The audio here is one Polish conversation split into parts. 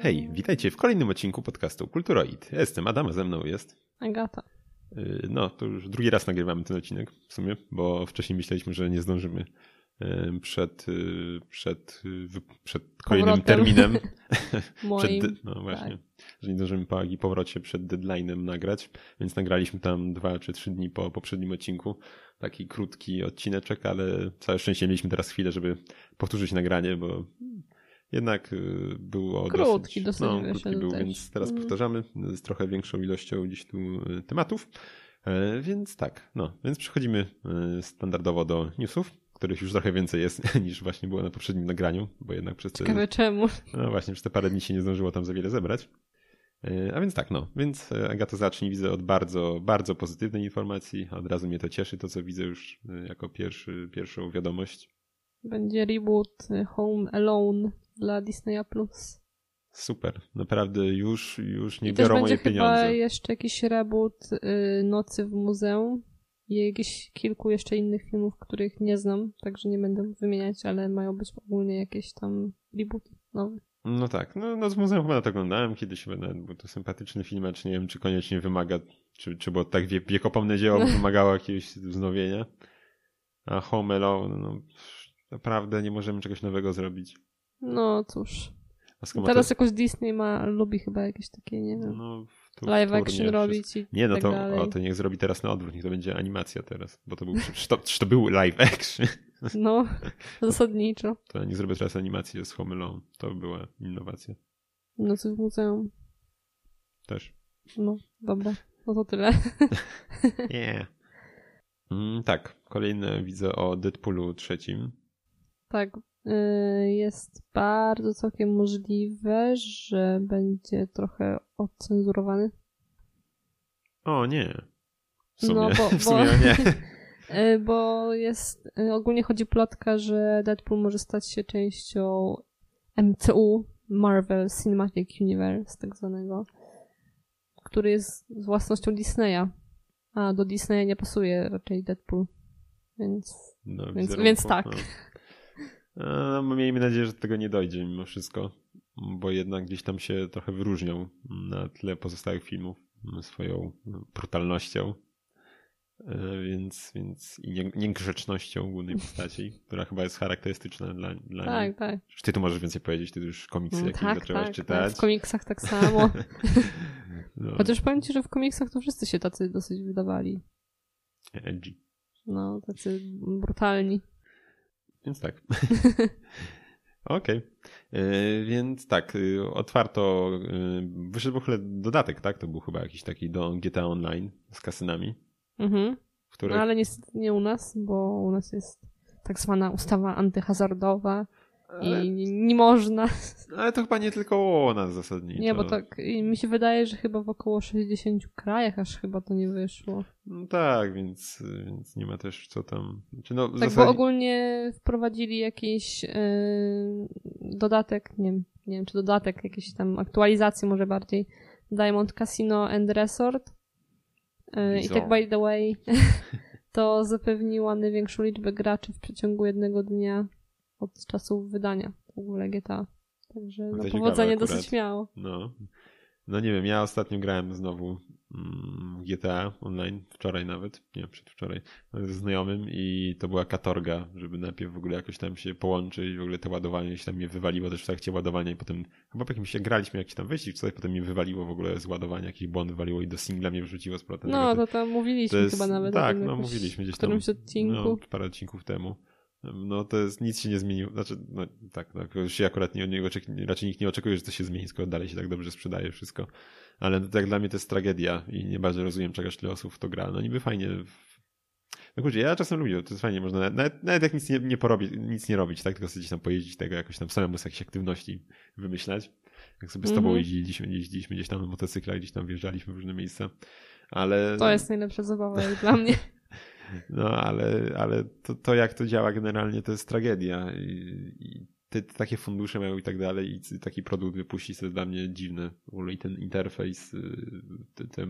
Hej, witajcie w kolejnym odcinku podcastu Kulturoid. Ja jestem Adam, a ze mną jest... Agata. Y, no, to już drugi raz nagrywamy ten odcinek w sumie, bo wcześniej myśleliśmy, że nie zdążymy y, przed, y, przed, przed kolejnym Powrotem. terminem. Moim. Przed, no właśnie, że nie zdążymy po i powrocie przed deadline'em nagrać, więc nagraliśmy tam dwa czy trzy dni po poprzednim odcinku. Taki krótki odcineczek, ale całe szczęście mieliśmy teraz chwilę, żeby powtórzyć nagranie, bo jednak y, było Krótki dosyć, dosyć no, krótki był, też. więc teraz Mm. powtarzamy z trochę większą ilością gdzieś tu y, tematów. E, Więc tak, no, więc przechodzimy y, standardowo do newsów, których już trochę więcej jest niż właśnie było na poprzednim nagraniu, bo jednak przez te, Ciekawe czemu. no właśnie, przez te parę dni się nie zdążyło tam za wiele zebrać. E, A więc tak, no, więc e, Agata zacznij, widzę od bardzo, bardzo pozytywnej informacji. Od razu mnie to cieszy, to co widzę już jako pierwszy, pierwszą wiadomość. Będzie reboot Home Alone dla Disneya+. Plus. Super, naprawdę już, już nie I biorą będzie moje chyba pieniądze. jeszcze jakiś reboot y, Nocy w Muzeum i jakieś kilku jeszcze innych filmów, których nie znam, także nie będę wymieniać, ale mają być ogólnie jakieś tam rebooty nowe. No tak, no, no z muzeum chyba to oglądałem kiedyś, nawet był to sympatyczny film, acz nie wiem, czy koniecznie wymaga, czy, czy było tak wie, wiekopomne dzieło wymagało jakiegoś wznowienia. A Home Alone, no naprawdę nie możemy czegoś nowego zrobić. No cóż. Teraz to, jakoś Disney ma, lubi chyba jakieś takie, nie wiem, no, live action wszystko. robić i Nie, no tak to, dalej. o, to niech zrobi teraz na odwrót, niech to będzie animacja teraz, bo to był, czy to, czy to był live action, No, zasadniczo. to nie zrobię teraz animację z Home Alone, to by była innowacja Nocy w muzeum. też. No, dobra. No to tyle. Nie. Mm, tak, kolejne widzę o Deadpoolu trzecim. Tak, jest bardzo całkiem możliwe, że będzie trochę odcenzurowany. O nie. W sumie, No, bo- w sumie bo- nie. Y, Bo jest, y, ogólnie chodzi plotka, że Deadpool może stać się częścią MCU, Marvel Cinematic Universe, tak zwanego, który jest własnością Disneya. A do Disneya nie pasuje raczej Deadpool. Więc No, Więc- więc tak. No. No, miejmy nadzieję, że do tego nie dojdzie mimo wszystko, bo jednak gdzieś tam się trochę wyróżnią na tle pozostałych filmów swoją brutalnością. E, Więc, więc i nie- niegrzecznością głównej postaci, która chyba jest charakterystyczna dla, dla niej. tak, tak. Czy Ty tu możesz więcej powiedzieć, ty już komiksy Mm, jakieś tak, zaczęłaś tak, czytać. tak. W komiksach tak samo. No, Chociaż powiem ci, że w komiksach to wszyscy się tacy dosyć wydawali. edgy. No, tacy brutalni. Więc tak. Okej. E, Więc tak, y, otwarto, y, wyszedł w ogóle dodatek, tak? To był chyba jakiś taki do GTA Online z kasynami, Mhm. których... No, ale niestety nie u nas, bo u nas jest tak zwana ustawa antyhazardowa ale, i nie, można. ale to chyba nie tylko o nas zasadniczo. Nie, bo tak i mi się wydaje, że chyba w około 60 krajach aż chyba to nie wyszło. No tak, więc, więc nie ma też co tam... Czy no, Tak, bo ogólnie wprowadzili jakiś yy, dodatek, nie wiem, nie wiem czy dodatek, jakieś tam aktualizacje może bardziej. Diamond Casino and Resort. Yy, I tak by the way, to zapewniła największą liczbę graczy w przeciągu jednego dnia od czasu wydania w ogóle GTA. Także To no, powodzenie dosyć miało. No. no nie wiem, ja ostatnio grałem znowu mm, GTA online, wczoraj nawet, nie przedwczoraj, ze znajomym i to była katorga, żeby najpierw w ogóle jakoś tam się połączyć, w ogóle te ładowanie się tam mnie wywaliło też w trakcie ładowania i potem chyba po jakimś się graliśmy jakiś tam wyścig, coś, potem mnie wywaliło w ogóle z ładowania, jakiś błąd wywaliło i do singla mnie wrzuciło z powrotem. No, to tam mówiliśmy to jest- chyba nawet tak, no, mówiliśmy gdzieś w którymś tam, odcinku. no, parę odcinków temu. No to jest, nic się nie zmieniło. Znaczy, no tak, no, już się akurat nie, nie oczek- raczej nikt nie oczekuje, że to się zmieni, skoro dalej się tak dobrze sprzedaje wszystko. Ale no, tak dla mnie to jest tragedia i nie bardzo rozumiem, czegoś tyle osób w to gra. No niby fajnie. No kurczę, ja czasem lubię, to jest fajnie, można nawet, nawet, nawet jak nic nie, nie porobić, nic nie robić, tak, tylko sobie gdzieś tam pojeździć tego, jakoś tam samemu z jakichś aktywności wymyślać. Jak sobie z tobą Mhm. jeździliśmy, jeździliśmy gdzieś tam na motocyklach, gdzieś tam wjeżdżaliśmy w różne miejsca. Ale... To jest najlepsza zabawa dla mnie. No, ale, ale to, to jak to działa generalnie to jest tragedia i, i te, takie fundusze mają i tak dalej i taki produkt wypuścić to jest dla mnie dziwne. W ogóle i ten interfejs, y, te, te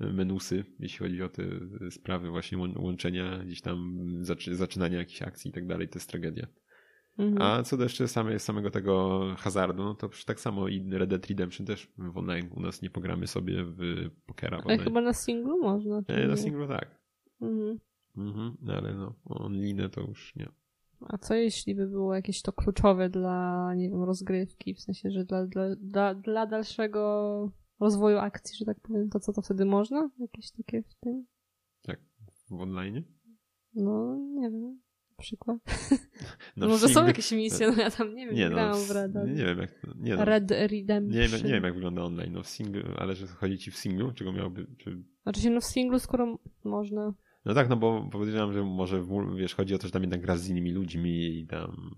menusy, jeśli chodzi o te sprawy właśnie łą- łączenia, gdzieś tam zaczy, zaczynania jakichś akcji i tak dalej, to jest tragedia. Mhm. A co do jeszcze same, samego tego hazardu, no to tak samo i Red Dead Redemption też w online u nas nie pogramy sobie w pokera. Ale chyba na singlu można. czy Nie, na singlu tak. Mhm. Mhm, no ale no, online to już nie. A co jeśli by było jakieś to kluczowe dla, nie wiem, rozgrywki, w sensie, że dla, dla, dla, dla dalszego rozwoju akcji, że tak powiem, to co to wtedy można? Jakieś takie w tym? W online? No, nie wiem. Na przykład. No, No, może są singlu- jakieś misje, no ja tam nie wiem, nie, no, w- Red. Nie, nie wiem jak, nie, no, Red Redemption. nie, wiem, nie wiem jak wygląda online, no w singlu, ale że chodzi ci w singlu, czego miałoby, czy... Znaczy się, no w singlu, skoro można. No tak, no bo podejrzewam, że może, wiesz, chodzi o to, że tam jednak gra z innymi ludźmi i tam,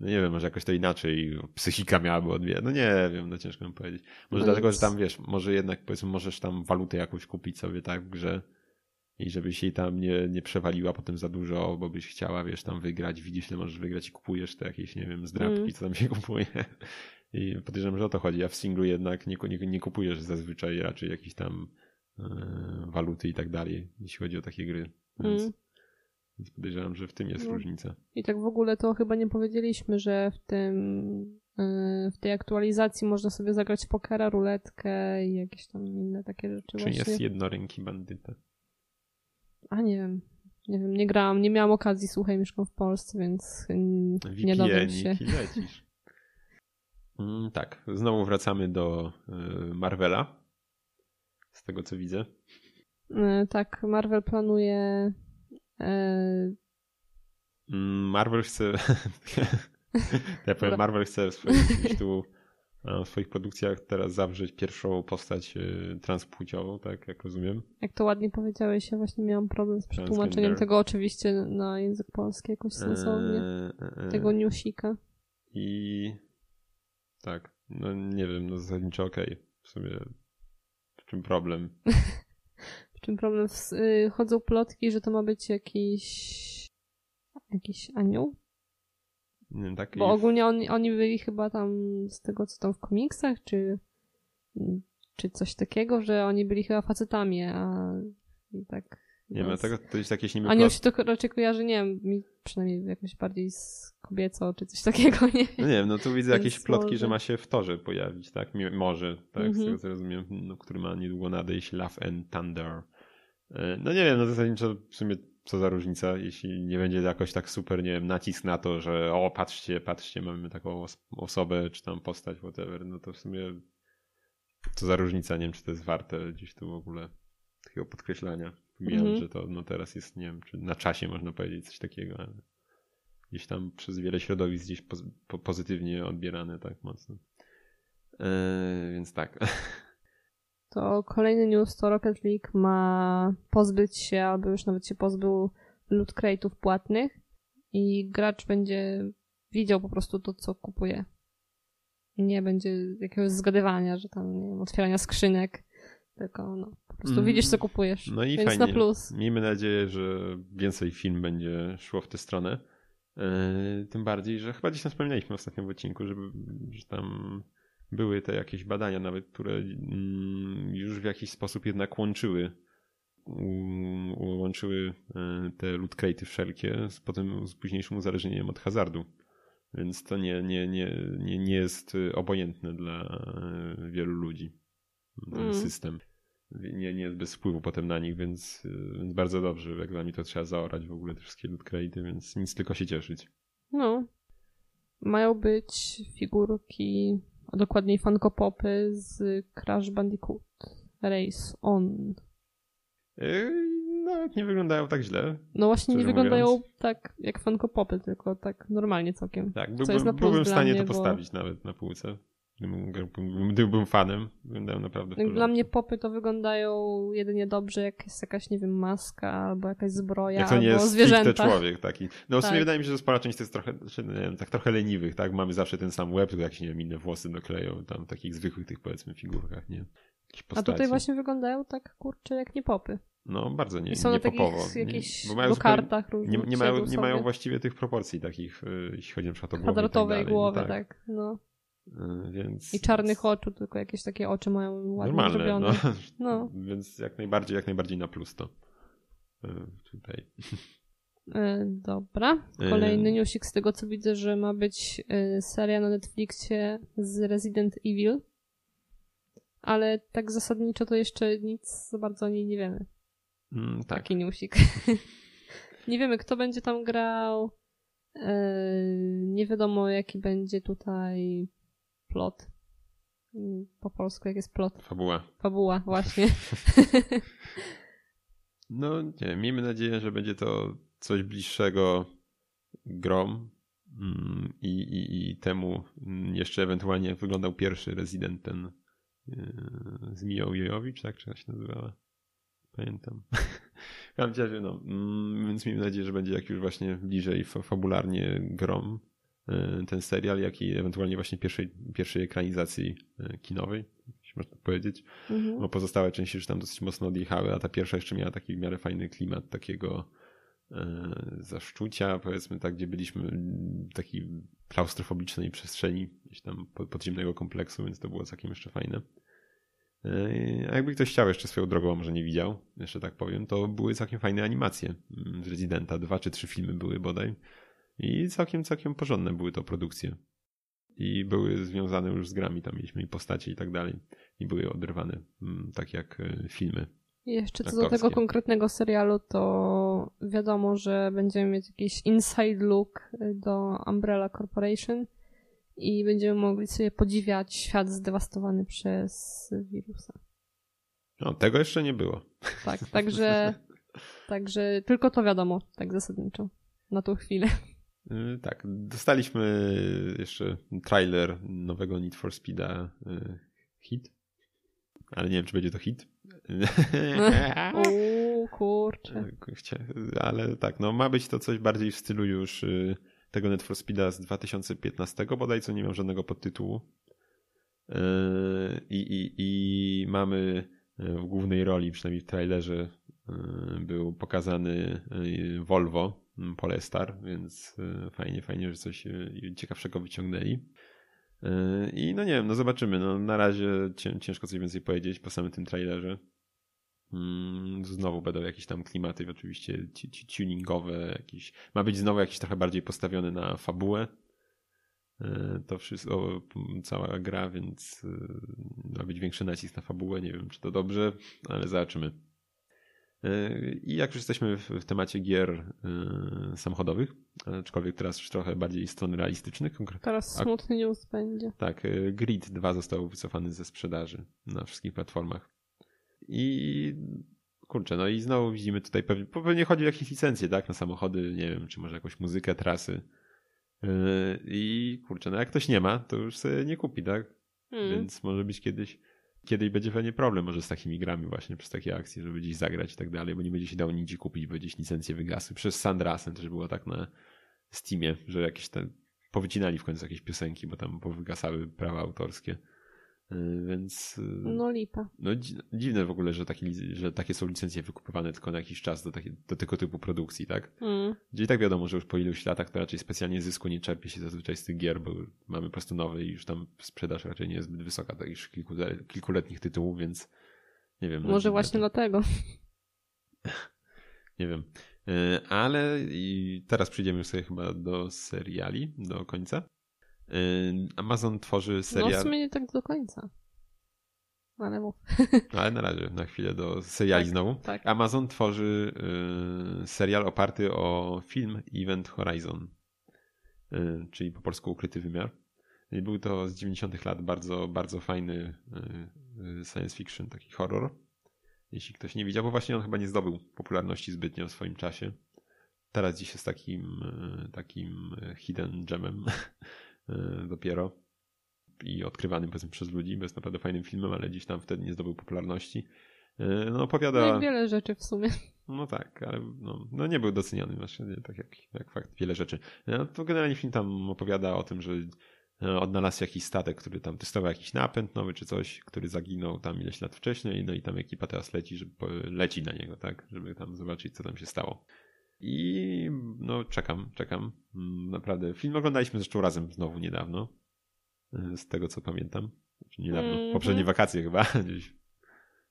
no nie wiem, może jakoś to inaczej psychika miałaby odbierać, no nie wiem, no ciężko mi powiedzieć. Może No dlatego, nic. że tam, wiesz, może jednak, powiedzmy, możesz tam walutę jakąś kupić sobie, tak, w grze i żebyś jej tam nie, nie przewaliła potem za dużo, bo byś chciała, wiesz, tam wygrać, widzisz, ile możesz wygrać i kupujesz te jakieś, nie wiem, zdrabki, Mm. co tam się kupuje. I podejrzewam, że o to chodzi, a w singlu jednak nie, nie, nie kupujesz zazwyczaj raczej jakichś tam waluty i tak dalej, jeśli chodzi o takie gry. Więc, Mm. więc podejrzewam, że w tym jest No. różnica. I tak w ogóle to chyba nie powiedzieliśmy, że w tym yy, w tej aktualizacji można sobie zagrać pokera, ruletkę i jakieś tam inne takie rzeczy Czy właśnie. jest jednoręki bandyta? A nie wiem. Nie wiem, nie grałam, nie miałam okazji, słuchaj, mieszkam w Polsce, więc nie dowiem się. Lecisz. Mm, tak, znowu wracamy do y, Marvela. Z tego co widzę. Yy, tak, Marvel planuje yy, Mm, Marvel chce. ja powiem. Marvel chce w swoich, tu, a, w swoich produkcjach teraz zawrzeć pierwszą postać transpłciową, tak jak rozumiem. jak to ładnie powiedziałeś, ja właśnie miałam problem z przetłumaczeniem tego oczywiście na język polski jakoś sensownie. E, e, e. Tego newsika. I tak, no nie wiem, no zasadniczo okej. W sumie czym problem? W czym problem? Y, chodzą plotki, że to ma być jakiś jakiś anioł? Nie wiem, tak Bo ogólnie oni, oni byli chyba tam z tego, co tam w komiksach, czy, czy coś takiego, że oni byli chyba facetami, a i tak. Nie wiem, no, tego to jest jakieś niby Anioł się to raczej kojarzy, nie wiem, mi przynajmniej jakoś bardziej z kobieco, czy coś takiego, nie No nie wiem, no tu widzę Więc jakieś plotki, może. że ma się w torze pojawić, tak? Może, tak, z Mhm. tego co rozumiem, no, który ma niedługo nadejść Love and Thunder. E, No nie wiem, no zasadniczo w sumie co za różnica, jeśli nie będzie jakoś tak super, nie wiem, nacisk na to, że o, patrzcie, patrzcie, mamy taką os- osobę, czy tam postać, whatever, no to w sumie co za różnica, nie wiem, czy to jest warte gdzieś tu w ogóle takiego podkreślania. Pomijam, Mhm. że to no teraz jest, nie wiem, czy na czasie można powiedzieć coś takiego, ale gdzieś tam przez wiele środowisk gdzieś po, pozytywnie odbierane tak mocno. Eee, więc tak. To kolejny news to Rocket League ma pozbyć się, albo już nawet się pozbył loot crate'ów płatnych i gracz będzie widział po prostu to, co kupuje. Nie będzie jakiegoś zgadywania, że tam, nie wiem, otwierania skrzynek, tylko no, po prostu Mm. widzisz, co kupujesz. No i Więc fajnie. na plus. Miejmy nadzieję, że więcej film będzie szło w tę stronę. Eee, tym bardziej, że chyba gdzieś tam wspominaliśmy w ostatnim odcinku, żeby, że tam były te jakieś badania nawet, które mm, już w jakiś sposób jednak łączyły łączyły e, te loot crate'y wszelkie z potem z późniejszym uzależnieniem od hazardu. Więc to nie, nie, nie, nie, nie jest e, obojętne dla e, wielu ludzi. Ten Mm. system. Nie, nie jest bez wpływu potem na nich, więc, e, więc bardzo dobrze. Jak dla mnie to trzeba zaorać w ogóle te wszystkie loot crate'y, więc nic tylko się cieszyć. No. Mają być figurki, a dokładniej Funko Popy z Crash Bandicoot Race On. E, Nawet nie wyglądają tak źle. No właśnie nie wyglądają mówiąc. tak jak Funko Popy, tylko tak normalnie całkiem. Tak, byłbym, byłbym w stanie mnie, to bo- postawić nawet na półce. Gdybym, fanem, wyglądają naprawdę w Jak porządku. Dla mnie popy to wyglądają jedynie dobrze, jak jest jakaś, nie wiem, maska albo jakaś zbroja, Jak to nie jest zwierzęta. człowiek taki. No w sumie Tak. wydaje mi się, że spora część to jest trochę, znaczy, nie wiem, tak trochę leniwych, tak? Mamy zawsze ten sam łeb, tylko jakieś, nie wiem, inne włosy dokleją, tam w takich zwykłych tych powiedzmy figurkach, nie? A tutaj właśnie wyglądają tak, kurczę, jak nie popy. No bardzo nie, I są nie na popowo. jakichś Nie, bo mają kartach nie, różnych. nie, mają, siedzą nie mają właściwie tych proporcji takich, y, jeśli chodzi na przykład o głowę i kwadratowej tak dalej. głowy, no, tak. No. Y, Więc, I czarnych oczu, tylko jakieś takie oczy mają ładnie Normalne, zrobione. no. No. Więc jak najbardziej, jak najbardziej na plus to. y, Tutaj. E, dobra. Kolejny newsik z tego, co widzę, że ma być seria na Netflixie z Resident Evil. Ale tak zasadniczo to jeszcze nic za bardzo o niej nie wiemy. Mm, tak. Taki newsik. nie wiemy, kto będzie tam grał. Nie wiadomo, jaki będzie tutaj plot. Mm, Po polsku, jak jest plot? Fabuła. Fabuła, właśnie. No nie, miejmy nadzieję, że będzie to coś bliższego grom mm, i, i, i temu jeszcze ewentualnie jak wyglądał pierwszy rezydent ten yy, z Miją Jojowicz, tak? Czy się nazywała? Pamiętam. W każdym razie, no, mm, więc miejmy nadzieję, że będzie jak już właśnie bliżej fa- fabularnie grom ten serial, jak i ewentualnie właśnie pierwszej, pierwszej ekranizacji yy, kinowej, jeśli można powiedzieć. Mhm. Bo pozostałe części już tam dosyć mocno odjechały, a ta pierwsza jeszcze miała taki w miarę fajny klimat takiego e, zaszczucia, powiedzmy tak, gdzie byliśmy w takiej klaustrofobicznej przestrzeni gdzieś tam pod, podziemnego kompleksu, więc to było całkiem jeszcze fajne. A jakby ktoś chciał jeszcze swoją drogą, a może nie widział, jeszcze tak powiem, to były całkiem fajne animacje mm, z Residenta. Dwa czy trzy filmy były bodaj. I całkiem, całkiem porządne były to produkcje. I były związane już z grami, tam mieliśmy i postacie i tak dalej. I były oderwane, mm, tak jak e, filmy. I jeszcze co do aktorskie. tego konkretnego serialu, to wiadomo, że będziemy mieć jakiś inside look do Umbrella Corporation i będziemy mogli sobie podziwiać świat zdewastowany przez wirusa. No, tego jeszcze nie było. Tak, także, także tylko to wiadomo, tak zasadniczo, na tą chwilę. Y, Tak, dostaliśmy jeszcze trailer nowego Need for Speeda y, hit, ale nie wiem, czy będzie to hit. Uuu, kurczę. Chcia- Ale tak, no ma być to coś bardziej w stylu już y, tego Need for Speeda z 2015 bodaj, co nie miał żadnego podtytułu. I, i, I mamy w głównej roli, przynajmniej w trailerze, był pokazany Volvo Polestar, więc y, fajnie, fajnie, że coś y, ciekawszego wyciągnęli. Y, I no nie wiem, no zobaczymy. No, na razie cię- ciężko coś więcej powiedzieć po samym tym trailerze. Mm, Znowu będą jakieś tam klimaty, oczywiście ci- ci- tuningowe, jakieś. Ma być znowu jakiś trochę bardziej postawiony na fabułę. To wszystko, m, cała gra, więc ma być większy nacisk na fabułę. Nie wiem, czy to dobrze, ale zobaczymy. E, I jak już jesteśmy w, temacie gier e, samochodowych, aczkolwiek teraz już trochę bardziej strony realistycznych, konkretnie. Teraz smutny news będzie. Tak, e, Grid 2 został wycofany ze sprzedaży na wszystkich platformach. I kurczę, no i znowu widzimy tutaj pewnie, pewnie chodzi o jakieś licencje, tak, na samochody, nie wiem, czy może jakąś muzykę, trasy. I kurczę, no jak ktoś nie ma, to już sobie nie kupi, tak? Hmm. Więc może być kiedyś, kiedyś będzie pewnie problem może z takimi grami właśnie przez takie akcje, żeby gdzieś zagrać i tak dalej, bo nie będzie się dało nigdzie kupić, bo gdzieś licencje wygasły. Przez Sandrasem też było tak na Steamie, że jakieś te powycinali w końcu jakieś piosenki, bo tam powygasały prawa autorskie. Yy, Więc yy, No lipa. no dzi- dziwne w ogóle, że takie, lic- że takie są licencje wykupywane tylko na jakiś czas do, takie, do tego typu produkcji, tak? Hmm. Gdzie i tak wiadomo, że już po iluś latach to raczej specjalnie zysku nie czerpie się zazwyczaj z tych gier, bo mamy po prostu nowe i już tam sprzedaż raczej nie jest zbyt wysoka takich kilku, kilkuletnich tytułów, więc nie wiem. no Może dziwne właśnie to. dlatego. Nie wiem. Ale i teraz przejdziemy już sobie chyba do seriali, do końca. Yy, Amazon tworzy No w serial, sumie nie tak do końca. Ale mów. ale na razie, na chwilę do seriali Tak. znowu. Tak. Amazon tworzy y, serial oparty o film Event Horizon, y, czyli po polsku Ukryty Wymiar. I był to z 90 lat bardzo, bardzo fajny y, y, science fiction, taki horror. Jeśli ktoś nie widział, bo właśnie on chyba nie zdobył popularności zbytnio w swoim czasie. Teraz dziś jest takim, y, takim y, hidden gemem y, dopiero i odkrywanym powiedzmy przez ludzi, bo jest naprawdę fajnym filmem, ale dziś tam wtedy nie zdobył popularności. Y, No opowiada... No i wiele rzeczy w sumie. No tak, ale no, no nie był doceniony właśnie, nie, tak jak, jak fakt, wiele rzeczy. No, to generalnie film tam opowiada o tym, że e, odnalazł jakiś statek, który tam testował jakiś napęd nowy czy coś, który zaginął tam ileś lat wcześniej, no i tam ekipa teraz leci, żeby leci na niego, tak, żeby tam zobaczyć, co tam się stało. I no czekam, czekam. Mm, Naprawdę. Film oglądaliśmy zresztą razem znowu niedawno. e, Z tego co pamiętam. Znaczy niedawno. Mhm. Poprzednie wakacje chyba, gdzieś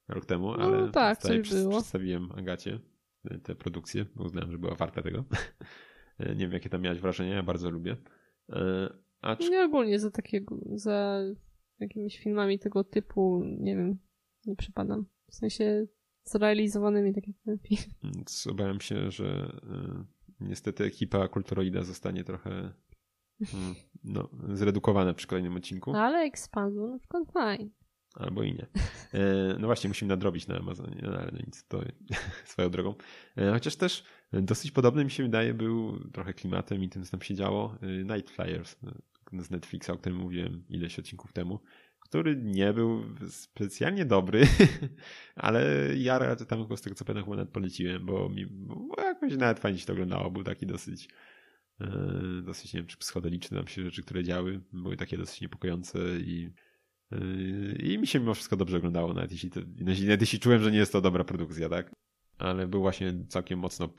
rok temu, No ale tak, tutaj coś było. przedstawiłem Agacie. tę produkcję, bo uznałem, że była warta tego. nie wiem, jakie tam miałeś wrażenia, ja bardzo lubię. Acz... Nie ogólnie za takiego, za jakimiś filmami tego typu, nie wiem, nie przypadam. W sensie zrealizowanymi, tak jak film. Więc obawiam się, że y, niestety ekipa Kulturoida zostanie trochę y, no, zredukowana przy kolejnym odcinku. No, ale Expandu na przykład fajnie. Albo i nie. E, no właśnie, musimy nadrobić na Amazonie, no, ale no nic, to swoją drogą. E, chociaż też dosyć podobny mi się wydaje był trochę klimatem i tym, co tam się działo. E, Night Flyers z Netflixa, o którym mówiłem ileś odcinków temu który nie był specjalnie dobry, ale ja tam z tego co pamiętam chyba nawet poleciłem, bo mi bo jakoś nawet fajnie się to oglądało. Był taki dosyć e, dosyć, nie wiem, czy psychodeliczne tam się rzeczy, które działy, były takie dosyć niepokojące i e, i mi się mimo wszystko dobrze oglądało, nawet jeśli, to, nawet jeśli czułem, że nie jest to dobra produkcja, tak? Ale był właśnie całkiem mocno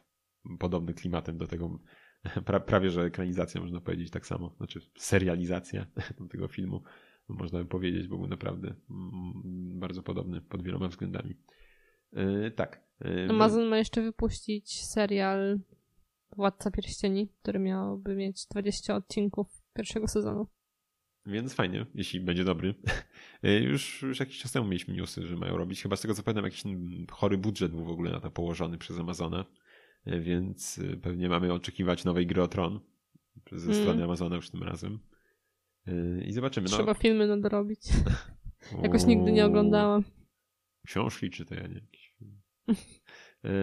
podobny klimatem do tego, pra, prawie że ekranizacja, można powiedzieć tak samo, znaczy serializacja tego filmu można by powiedzieć, bo był naprawdę mm, bardzo podobny pod wieloma względami. E, tak. E, Amazon ma jeszcze wypuścić serial Władca Pierścieni, który miałby mieć 20 odcinków pierwszego sezonu. Więc fajnie, jeśli będzie dobry. E, już, już jakiś czas temu mieliśmy newsy, że mają robić. Chyba z tego co pamiętam, jakiś chory budżet był w ogóle na to położony przez Amazona. Więc pewnie mamy oczekiwać nowej gry o Tron ze mm. strony Amazona już tym razem. Yy, I zobaczymy. No. Trzeba no. filmy nadrobić. Jakoś nigdy nie oglądałam. Książki czy to ja nie jakiś film.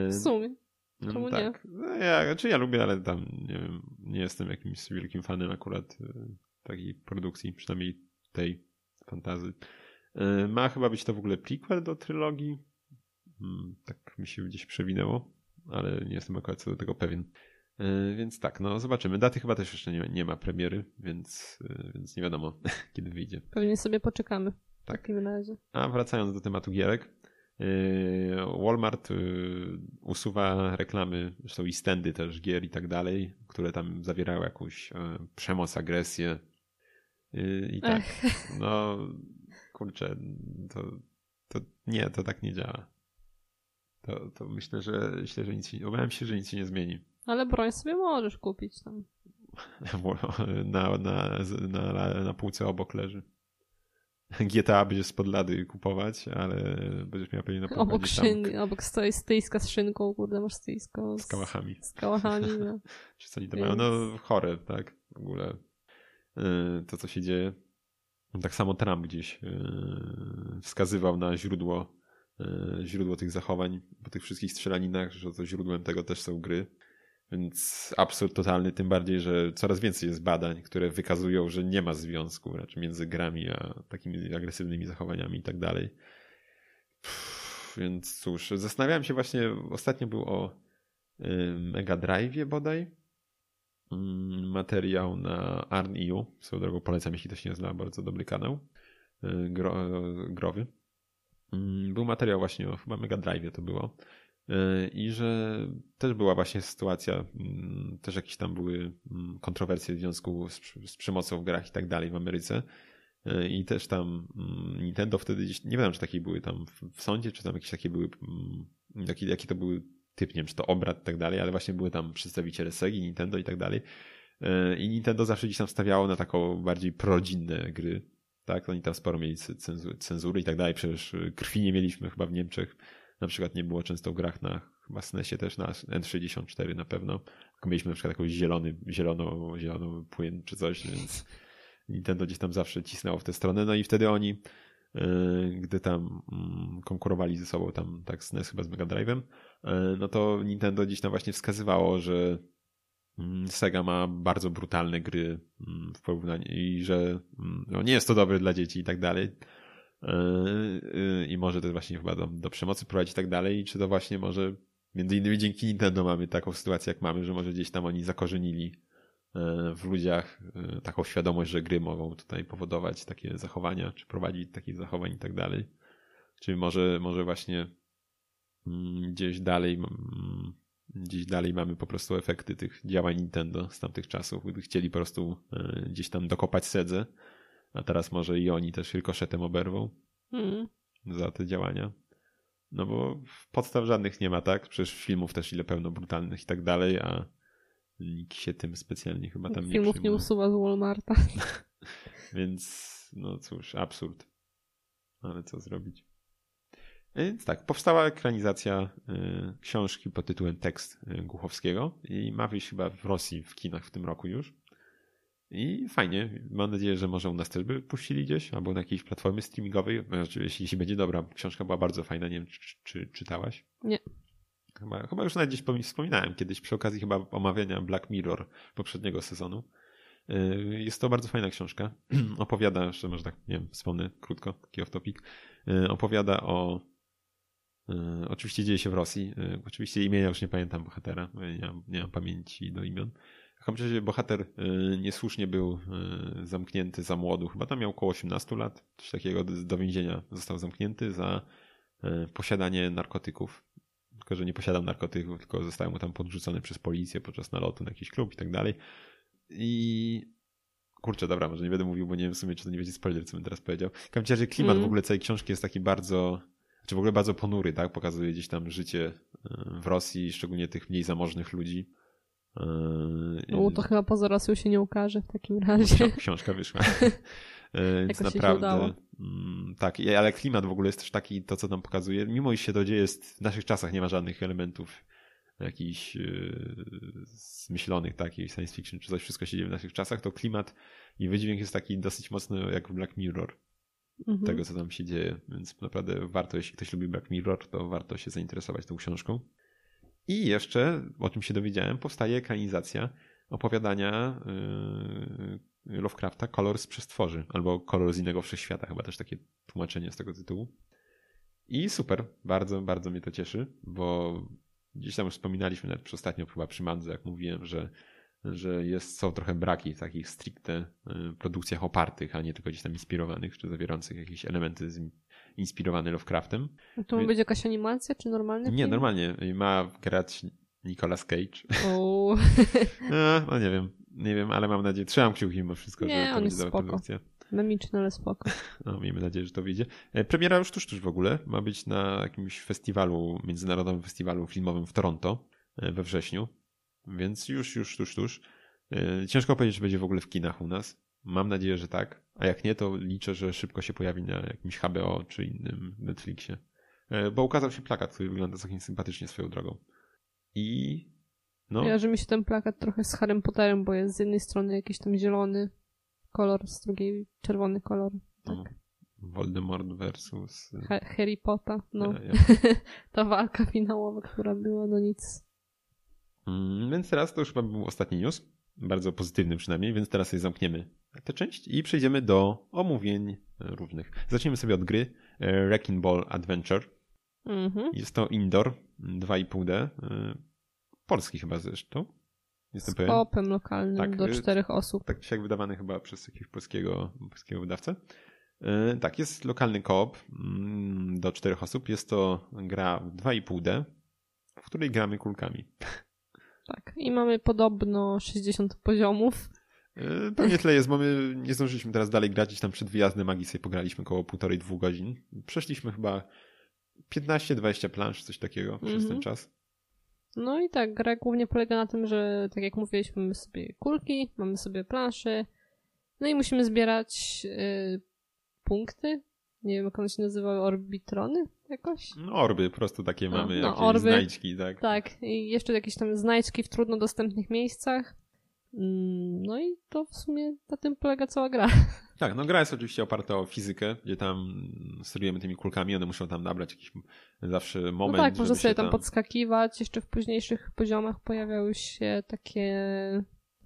W sumie. No Czemu tak. nie? No ja, znaczy ja lubię, ale tam nie wiem, nie jestem jakimś wielkim fanem akurat y, takiej produkcji, przynajmniej tej fantazy. Ma chyba być to w ogóle prequel do trylogii. Hmm, tak mi się gdzieś przewinęło, ale nie jestem akurat co do tego pewien. E, więc tak, no zobaczymy. Daty chyba też jeszcze nie, nie ma premiery, więc, e, więc nie wiadomo, kiedy wyjdzie. Pewnie sobie poczekamy. Tak. W takim razie. A wracając do tematu gierek. E, Walmart usuwa reklamy, zresztą i stędy też gier i tak dalej, które tam zawierały jakąś przemoc, agresję. I tak, Ech. no kurczę, to, to nie, to tak nie działa. To, to myślę, że myślę, że nic się, obawiam się, że nic się nie zmieni. Ale broń sobie możesz kupić tam. Na, na, na, na półce obok leży. GTA będziesz spod lady kupować, ale będziesz miał pewnie na Obok szyn, obok stoi stoiska z szynką, kurde, masz stoisko z, z kałachami. Z kałachami, no. Czy co oni tam Więc... mają? No chore, tak, w ogóle y, to, co się dzieje. Tak samo Trump gdzieś y, wskazywał na źródło, y, źródło tych zachowań po tych wszystkich strzelaninach, że to źródłem tego też są gry. Więc absurd totalny, tym bardziej, że coraz więcej jest badań, które wykazują, że nie ma związku raczej między grami a takimi agresywnymi zachowaniami i tak dalej. Więc cóż, zastanawiałem się właśnie, ostatnio był o Mega Drive'ie bodaj, mm, materiał na ARN.eu, swoją drogą polecam, jeśli ktoś nie zna, bardzo dobry kanał y, gro, growy. Mm, był materiał właśnie o chyba Mega Drive'ie to było, i że też była właśnie sytuacja, mm, też jakieś tam były mm, kontrowersje w związku z, z przemocą w grach i tak dalej w Ameryce. I też tam mm, Nintendo wtedy gdzieś, nie wiem, czy takie były tam w sądzie, czy tam jakieś takie były, jaki, jaki to były typ, nie wiem, czy to obrad i tak dalej, ale właśnie były tam przedstawiciele Segi, Nintendo i tak dalej. I Nintendo zawsze gdzieś tam stawiało na taką bardziej prorodzinne gry. Tak, oni tam sporo mieli cenzury i tak dalej, przecież krwi nie mieliśmy chyba w Niemczech na przykład nie było często w grach na chyba SNESie też na N64 na pewno. Mieliśmy na przykład jakąś zielony, zieloną, zieloną płyn czy coś, więc Nintendo gdzieś tam zawsze cisnęło w tę stronę. No i wtedy oni, e, gdy tam mm, konkurowali ze sobą tam tak SNES chyba z Mega Drive'em, e, no to Nintendo gdzieś tam właśnie wskazywało, że mm, Sega ma bardzo brutalne gry mm, w porównaniu i że no, nie jest to dobre dla dzieci i tak dalej. Yy, i może to właśnie chyba do, do przemocy prowadzić i tak dalej, czy to właśnie może między innymi dzięki Nintendo mamy taką sytuację jak mamy, że może gdzieś tam oni zakorzenili yy, w ludziach yy, taką świadomość, że gry mogą tutaj powodować takie zachowania, czy prowadzić takich zachowań i tak dalej. Czy może, może właśnie mm, gdzieś dalej mm, gdzieś dalej mamy po prostu efekty tych działań Nintendo z tamtych czasów, gdy chcieli po prostu gdzieś tam dokopać sedzę a teraz może i oni też rykoszetem oberwą mm. za te działania. No bo podstaw żadnych nie ma, tak? Przecież filmów też ile pełno brutalnych i tak dalej, a nikt się tym specjalnie chyba tam Filmów nie nie przejmuje. usuwa z Walmarta. Więc no cóż, absurd. Ale co zrobić? Więc tak, powstała ekranizacja y, książki pod tytułem Tekst y, Głuchowskiego i ma wyjść chyba w Rosji w kinach w tym roku już. I fajnie, mam nadzieję, że może u nas też by puścili gdzieś, albo na jakiejś platformie streamingowej. Znaczy, jeśli, jeśli będzie dobra, książka była bardzo fajna, nie wiem, czy, czy, czy czytałaś? Nie. Chyba, chyba już nawet gdzieś pomi- wspominałem kiedyś przy okazji chyba omawiania Black Mirror poprzedniego sezonu. Y, Jest to bardzo fajna książka. Opowiada, jeszcze może tak, nie wiem, wspomnę krótko, taki off topic. Y, Opowiada o. y, Oczywiście dzieje się w Rosji. Oczywiście imienia już nie pamiętam bohatera, bo ja nie mam, nie mam pamięci do imion. W każdym razie bohater y, niesłusznie był y, zamknięty za młodu, chyba tam miał około 18 lat, coś takiego, do, więzienia został zamknięty za y, posiadanie narkotyków. Tylko, że nie posiadał narkotyków, tylko zostały mu tam podrzucone przez policję podczas nalotu na jakiś klub i tak dalej. I kurczę, dobra, może nie będę mówił, bo nie wiem w sumie, czy to nie będzie spoiler, co bym teraz powiedział. Każdym razie klimat Mm. w ogóle całej książki jest taki bardzo, czy w ogóle bardzo ponury, tak? Pokazuje gdzieś tam życie w Rosji, szczególnie tych mniej zamożnych ludzi. Y, No to chyba poza Rosją się nie ukaże w takim razie. Ksi- książka wyszła. E, Więc naprawdę. mm, Tak, ale klimat w ogóle jest też taki, to co nam pokazuje, mimo iż się to dzieje, jest, w naszych czasach nie ma żadnych elementów jakichś yy, zmyślonych, tak, jakichś science fiction, czy coś, wszystko się dzieje w naszych czasach, to klimat i wydźwięk jest taki dosyć mocno jak w Black Mirror, Mhm. tego co tam się dzieje, więc naprawdę warto, jeśli ktoś lubi Black Mirror, to warto się zainteresować tą książką. I jeszcze, o czym się dowiedziałem, powstaje ekranizacja opowiadania yy, Lovecrafta Kolor z przestworzy, albo Kolor z innego wszechświata, chyba też takie tłumaczenie z tego tytułu. I super, bardzo, bardzo mnie to cieszy, bo gdzieś tam już wspominaliśmy nawet ostatnio chyba przy Mandze, jak mówiłem, że, że jest, są trochę braki w takich stricte y, produkcjach opartych, a nie tylko gdzieś tam inspirowanych, czy zawierających jakieś elementy z, inspirowane Lovecraftem. To ma być jakaś animacja, czy normalny Nie, film? normalnie. Ma grać Nicolas Cage. No, no nie wiem, nie wiem, ale mam nadzieję, trzymam kciuki mimo wszystko, Nie, że to będzie jest dobra produkcja. memiczny, ale spoko. No, miejmy nadzieję, że to wyjdzie. E, Premiera już tuż, tuż w ogóle. Ma być na jakimś festiwalu, międzynarodowym festiwalu filmowym w Toronto e, we wrześniu. Więc już, już, tuż, tuż. E, Ciężko powiedzieć, czy będzie w ogóle w kinach u nas. Mam nadzieję, że tak. A jak nie, to liczę, że szybko się pojawi na jakimś HBO czy innym Netflixie. E, Bo ukazał się plakat, który wygląda całkiem sympatycznie swoją drogą. I no, Ja, że mi się ten plakat trochę z Harrym Potterem, bo jest z jednej strony jakiś tam zielony kolor, z drugiej czerwony kolor. Tak. no, Voldemort versus... e, Ha- Harry Potter, no. e, Ta walka finałowa, która była, no nic. Mm, Więc teraz to już chyba był ostatni news, bardzo pozytywny przynajmniej, więc teraz sobie zamkniemy tę część i przejdziemy do omówień e, różnych. Zaczniemy sobie od gry e, Wrecking Ball Adventure. Mhm. Jest to indoor 2,5D, e, polski chyba zresztą. Jestem Z pewien. kopem lokalnym Tak, do y, czterech osób. Tak jak wydawany chyba przez jakiegoś polskiego, polskiego wydawcę. E, Tak, jest lokalny koop mm, do czterech osób. Jest to gra w 2,5D, w której gramy kulkami. Tak. I mamy podobno 60 poziomów. E, Pewnie tyle jest, bo my nie zdążyliśmy teraz dalej grać, gdzieś tam przed wyjazdem magii sobie pograliśmy około półtorej, dwóch godzin. Przeszliśmy chyba 15-20 plansz, coś takiego przez Mhm. ten czas. No i tak, gra głównie polega na tym, że tak jak mówiliśmy, mamy sobie kulki, mamy sobie plansze, no i musimy zbierać y, punkty. Nie wiem, jak one się nazywały, orbitrony jakoś? No, orby po prostu takie mamy, no, jakieś orby. znajdźki, tak. Tak, i jeszcze jakieś tam znajdźki w trudno dostępnych miejscach. Mm, No i to w sumie na tym polega cała gra. Tak, no gra jest oczywiście oparta o fizykę, gdzie tam sterujemy tymi kulkami, one muszą tam nabrać jakiś zawsze No moment, tak, można sobie tam podskakiwać. Jeszcze w późniejszych poziomach pojawiały się takie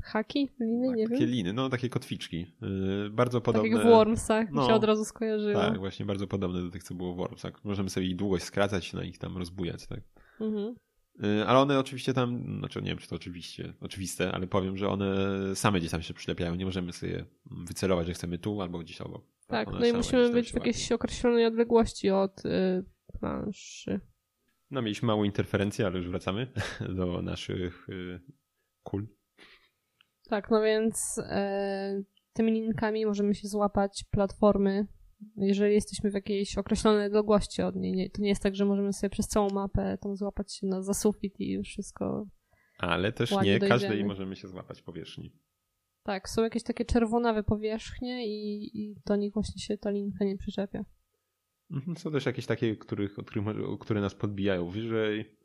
haki, liny, tak, nie takie wiem. liny, no takie kotwiczki. Yy, bardzo Tak podobne. jak w Wormsach, mi No. się od razu skojarzyło. Tak, właśnie bardzo podobne do tych, co było w Wormsach. Możemy sobie ich długość skracać, na ich tam rozbujać, tak. Mhm. Y, Ale one oczywiście tam, znaczy nie wiem, czy to oczywiście, oczywiste, ale powiem, że one same gdzieś tam się przylepiają. Nie możemy sobie wycelować, że chcemy tu albo gdzieś obok. Tak, one no i musimy być w jakiejś określonej odległości od y, planszy. No mieliśmy małą interferencję, ale już wracamy do naszych y, kul. Tak, no więc e, tymi linkami możemy się złapać platformy jeżeli jesteśmy w jakiejś określonej odległości od niej. Nie, to nie jest tak, że możemy sobie przez całą mapę tam złapać się na za sufit i już wszystko. Ale też nie dojdziemy. każdej możemy się złapać powierzchni. Tak, są jakieś takie czerwonawe powierzchnie i, i do nich właśnie się ta linka nie przyczepia. Mhm, Są też jakieś takie, których, które nas podbijają wyżej.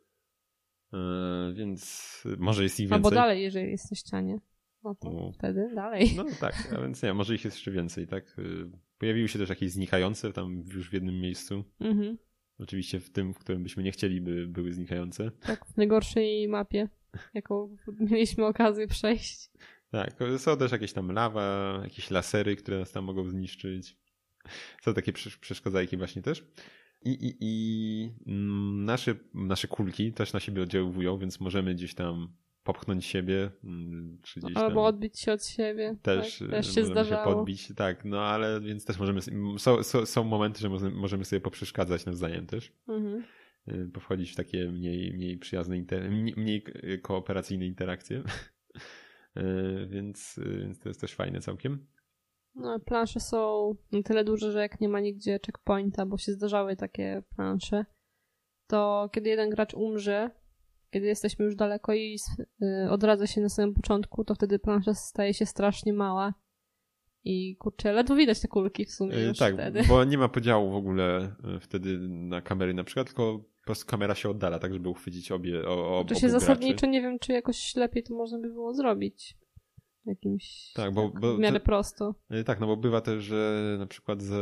Yy, więc może jest ich więcej. Albo dalej, jeżeli jest na ścianie. No to U. wtedy dalej. No tak, a więc nie, może ich jest jeszcze więcej, tak? Yy, Pojawiły się też jakieś znikające tam już w jednym miejscu. Mhm. Oczywiście w tym, w którym byśmy nie chcieli, by były znikające. Tak, w najgorszej mapie, jaką mieliśmy okazję przejść. Tak, są też jakieś tam lawa, jakieś lasery, które nas tam mogą zniszczyć. Są takie przesz- przeszkadzajki właśnie też. I, i, i mm, nasze, nasze kulki też na siebie oddziałują, więc możemy gdzieś tam popchnąć siebie, mm, czy gdzieś tam Albo odbić się od siebie. też, tak, y, też się możemy zdarzało. podbić. Tak, no ale więc też możemy, są, są, są momenty, że możemy- sobie poprzeszkadzać nawzajem też. Mhm. y, powchodzić w takie mniej, mniej przyjazne, inter, mniej, kooperacyjne interakcje. Y, więc, więc to jest też fajne całkiem. No, plansze są na tyle duże, że jak nie ma nigdzie checkpointa, bo się zdarzały takie plansze, to kiedy jeden gracz umrze, kiedy jesteśmy już daleko i y, odradza się na samym początku, to wtedy plansza staje się strasznie mała. I kurczę, ledwo widać te kulki w sumie Y, już tak, wtedy. bo nie ma podziału w ogóle y, wtedy na kamery na przykład, tylko po prostu kamera się oddala, tak żeby uchwycić obie o, o, To się graczy. zasadniczo nie wiem, czy jakoś lepiej to można by było zrobić. Jakimś Tak, bo- bo w miarę to- prosto. Y, Tak, no bo bywa też, że na przykład z,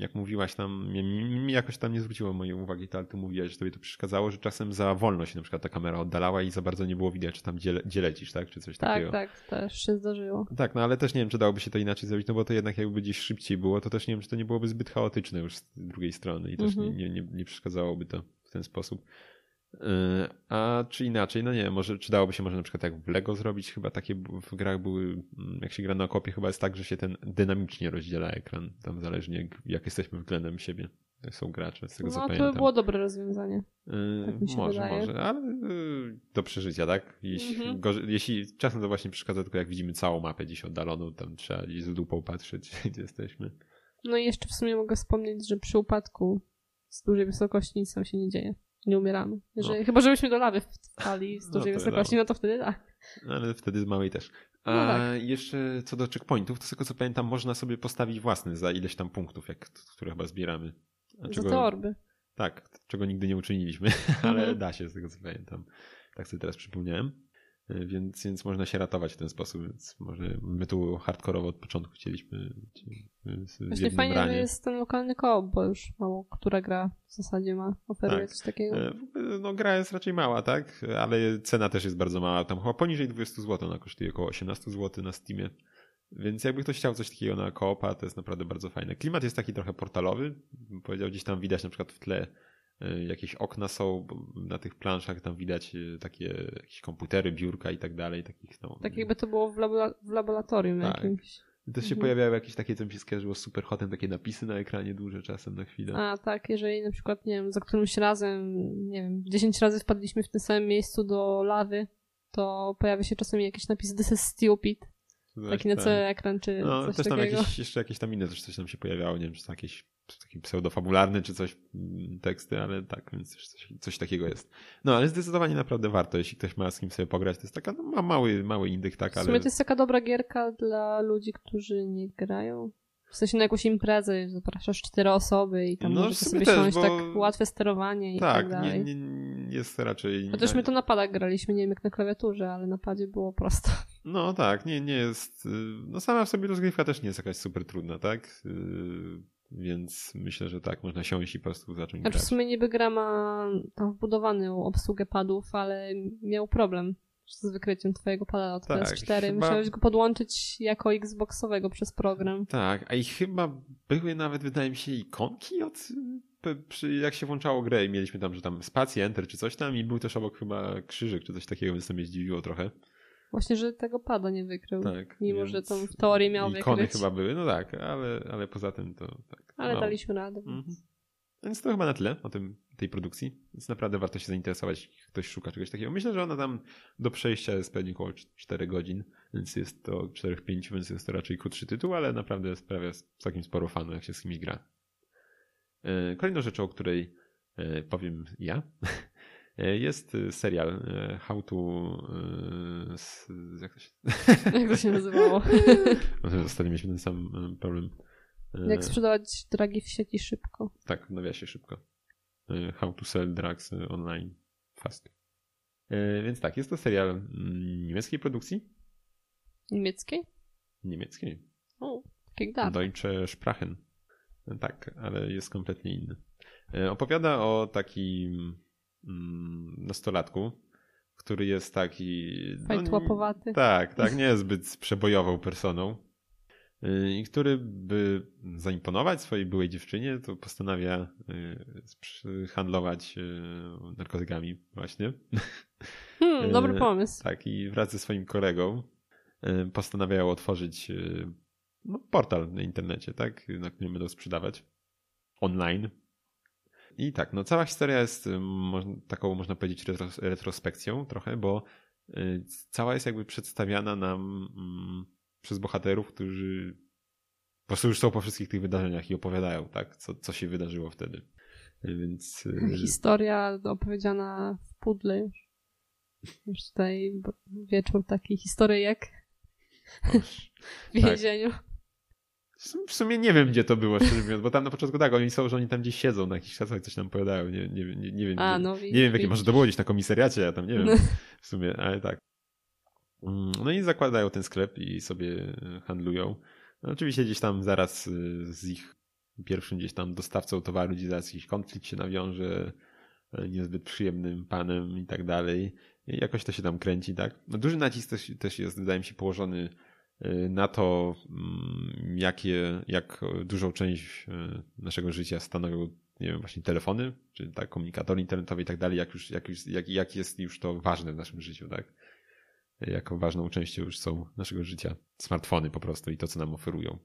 jak mówiłaś tam, mi, jakoś tam nie zwróciło mojej uwagi to, ale ty mówiłaś, że tobie to przeszkadzało, że czasem za wolno się na przykład ta kamera oddalała i za bardzo nie było widać, czy tam gdzie, gdzie lecisz, tak? Czy coś Tak, takiego. tak, też się zdarzyło. Tak, no ale też nie wiem, czy dałoby się to inaczej zrobić, no bo to jednak jakby gdzieś szybciej było, to też nie wiem, czy to nie byłoby zbyt chaotyczne już z drugiej strony i też Mhm. nie, nie, nie przeszkadzałoby to w ten sposób. Yy, A czy inaczej, no nie wiem, może czy dałoby się może na przykład jak w Lego zrobić, chyba takie w grach były, mm, jak się gra na kopie, chyba jest tak, że się ten dynamicznie rozdziela ekran, tam zależnie jak, jesteśmy względem siebie. Jak są gracze, z tego co No to pamiętam. by było dobre rozwiązanie. Yy, tak może, wydaje. może, ale yy, do przeżycia, tak? Jeśli, Mhm. gorzej, jeśli czasem to właśnie przeszkadza, tylko jak widzimy całą mapę gdzieś oddaloną, tam trzeba gdzieś z dupą patrzeć, gdzie jesteśmy. No i jeszcze w sumie mogę wspomnieć, że przy upadku z dużej wysokości nic tam się nie dzieje. Nie umieramy. Jeżeli, Chyba, żebyśmy do lawy wpali z No dużej to wysokości, no to wtedy tak. Ale wtedy z małej też. A No tak. jeszcze co do checkpointów, to z tego co pamiętam, można sobie postawić własny za ileś tam punktów, jak, które chyba zbieramy. A Za te orby. Tak, czego nigdy nie uczyniliśmy, ale Mhm. da się z tego co pamiętam. Tak sobie teraz przypomniałem. Y, Więc, więc można się ratować w ten sposób, więc może my tu hardkorowo od początku chcieliśmy w Właśnie fajnie, że ranie. jest ten lokalny koop, bo już mało która gra w zasadzie ma, oferuje Tak. coś takiego. E, No gra jest raczej mała, tak? Ale cena też jest bardzo mała. Tam chyba poniżej 20 zł ona kosztuje około 18 zł na Steamie. Więc jakby ktoś chciał coś takiego na koopa, to jest naprawdę bardzo fajne. Klimat jest taki trochę portalowy. Bym Powiedział, gdzieś tam widać na przykład w tle e, jakieś okna są, na tych planszach tam widać e, takie jakieś komputery, biurka i tak dalej. Takich, no, Tak jakby to było w, labora- w laboratorium Tak. jakimś. Też się Mhm. pojawiały jakieś takie, co mi się skojarzyło z Superhotem, takie napisy na ekranie duże czasem na chwilę. A tak, jeżeli na przykład, nie wiem, za którymś razem, nie wiem, 10 razy wpadliśmy w tym samym miejscu do lawy, to pojawia się czasami jakiś napis This is stupid. Taki na cały ekran, czy No, coś też tam takiego. jakieś, jeszcze jakieś tam inne też coś tam się pojawiało, nie wiem, czy to jakieś taki pseudofabularny, czy coś, mm, teksty, ale tak, więc coś, coś takiego jest. No, ale zdecydowanie naprawdę warto, jeśli ktoś ma z kim sobie pograć, to jest taka, no, ma mały, mały indyk, tak, W sumie ale... to jest taka dobra gierka dla ludzi, którzy nie grają. W sensie na jakąś imprezę zapraszasz cztery osoby i tam No, w sumie sobie też, siąść, bo- tak łatwe sterowanie i tak, Tak, dalej. nie, nie, jest raczej... Chociaż my to na padach graliśmy, nie wiem jak na klawiaturze, ale na padzie było prosto. No tak, nie, nie jest... y, No sama w sobie rozgrywka też nie jest jakaś super trudna, tak? Y, Więc myślę, że tak, można siąść i po prostu zacząć Znaczy w grać. sumie niby gra ma tam wbudowaną obsługę padów, ale miał problem z wykryciem twojego pada od Tak, PS4. chyba- Musiałeś go podłączyć jako Xboxowego przez program. Tak, a i chyba były nawet, wydaje mi się, ikonki od. jak się włączało grę i mieliśmy tam, że tam spację, enter czy coś tam i był też obok chyba krzyżyk czy coś takiego, więc to mnie zdziwiło trochę. Właśnie, że tego pada nie wykrył. Tak. Mimo, więc że tam w teorii miał Ikony wykryć. chyba były, no tak, ale, ale poza tym to tak. Ale no. daliśmy radę. Mhm. Więc to chyba na tyle o tym tej produkcji, więc naprawdę warto się zainteresować, jeśli ktoś szuka czegoś takiego. Myślę, że ona tam do przejścia jest pewnie około 4 godzin, więc jest to 4-5, więc jest to raczej krótszy tytuł, ale naprawdę sprawia całkiem sporo fanu, jak się z kimś gra. E, kolejną rzeczą, o której e, powiem ja, e, jest serial How to... Jak to się, jak to się nazywało? Ostatnio mieliśmy ten sam problem. Jak sprzedawać dragi w sieci szybko. Tak, w nawiasie szybko. How to sell drugs online fast. Więc tak, jest to serial mm, niemieckiej produkcji. Niemieckiej? Niemieckiej. O, jak Deutsche Sprachen. Tak, ale jest kompletnie inny. E, opowiada o takim mm, nastolatku, który jest taki. Fajtłapowaty. No, tak, tak, nie jest zbyt przebojową personą. E, I który, by zaimponować swojej byłej dziewczynie, to postanawia e, handlować narkotykami, właśnie. Hmm, dobry pomysł. Tak, i wraz ze swoim kolegą postanawiają otworzyć no, portal na internecie, tak, na którym będą sprzedawać online. I tak, no cała historia jest taką, można powiedzieć, retrospekcją trochę, bo y, cała jest jakby przedstawiana nam mm, przez bohaterów, którzy po prostu już są po wszystkich tych wydarzeniach i opowiadają, tak, co, co się wydarzyło wtedy. Y, więc... Y, historia opowiedziana w pudle już. Już tutaj wieczór taki historyjek w więzieniu. Tak. W sumie nie wiem, gdzie to było, szczerze mówiąc, bo tam na początku tak, oni są, że oni tam gdzieś siedzą na jakichś czasach coś nam powiadają. Nie, nie, nie, nie wiem, A, no, nie, wiem, w jakim, może to było gdzieś na komisariacie, ja tam nie wiem w sumie, ale tak. Mm, no i zakładają ten sklep i sobie handlują. No, oczywiście gdzieś tam zaraz y, z ich pierwszym gdzieś tam dostawcą towaru, gdzie zaraz jakiś konflikt się nawiąże, e, niezbyt przyjemnym panem i tak dalej. Jakoś to się tam kręci, tak? No, duży nacisk też, też jest, wydaje mi się, położony na to, mm, jakie, jak dużą część naszego życia stanowią, nie wiem, właśnie telefony, czy tak, komunikatory internetowe i tak dalej, jak już, jak już, jak, jak jest już to ważne w naszym życiu, tak? Jaką ważną częścią już są naszego życia smartfony po prostu i to, co nam oferują.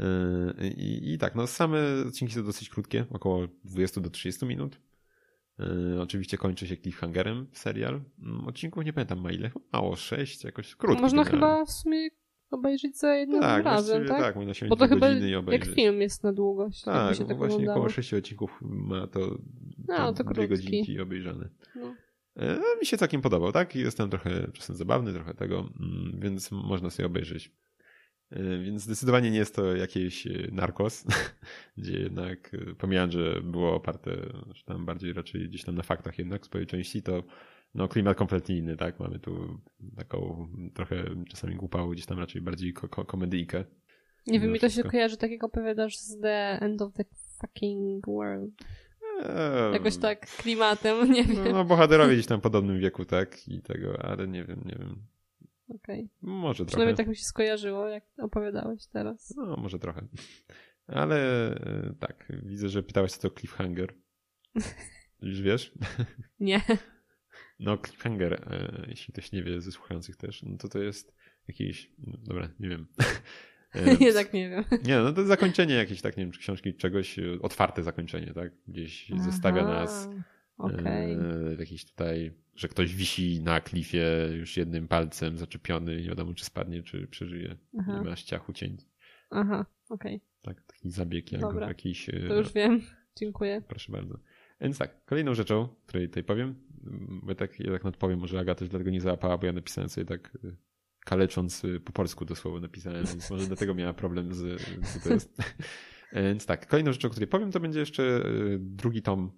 Y, I, i tak, no same odcinki są dosyć krótkie, około 20 do 30 minut. Oczywiście kończy się cliffhangerem serial. Mm, odcinków nie pamiętam ma ile, mało, 6, jakoś krótko. Można chyba w sumie obejrzeć za jednym tak, razem, tak? Tak, można się Bo to chyba jak film jest na długość. Tak, się tak właśnie oglądało. około 6 odcinków ma to, no, to dwie godzinki obejrzane. No. E, mi się całkiem podobał, tak? Jestem trochę czasem zabawny, trochę tego, mm, więc można sobie obejrzeć. E, więc zdecydowanie nie jest to jakieś e, narkos, gdzie jednak, pomijając, że było oparte, że tam bardziej raczej gdzieś tam na faktach jednak swojej części, to no klimat kompletnie inny, tak? Mamy tu taką trochę czasami głupałą, gdzieś tam raczej bardziej ko ko komedyjkę. Nie wiem, mi to się kojarzy tak jak opowiadasz z The End of the Fucking World. Eee, Jakoś tak klimatem, nie wiem. No, bohaterowie gdzieś tam w podobnym wieku, tak? I tego, ale nie wiem, nie wiem. Okej. Okay. Może Przynajmniej trochę. tak mi się skojarzyło, jak opowiadałeś teraz. No, może trochę. Ale e, tak, widzę, że pytałeś co to cliffhanger. Już wiesz? Nie. No, cliffhanger, e, jeśli ktoś nie wie ze słuchających też, no to to jest jakiś, no, dobra, nie wiem. nie, tak nie wiem. Nie, no to zakończenie jakieś, tak, nie wiem, czy książki czegoś, e, otwarte zakończenie, tak? Gdzieś Aha, zostawia nas okay. e, jakiś tutaj, że ktoś wisi na klifie już jednym palcem zaczepiony, nie wiadomo, czy spadnie, czy przeżyje. Aha. Nie ma ściachu cień. Aha, okej. Okay. Tak, taki zabieg jak Dobra, jakiś... E, to już wiem. Dziękuję. Proszę bardzo. Więc tak, kolejną rzeczą, której tutaj powiem, bo tak, ja tak nadpowiem, może Aga też dlatego nie załapała, bo ja napisałem sobie tak kalecząc y, po polsku dosłownie napisałem, więc może dlatego miała problem z co to jest. Więc tak, kolejną rzeczą, o której powiem, to będzie jeszcze y, drugi tom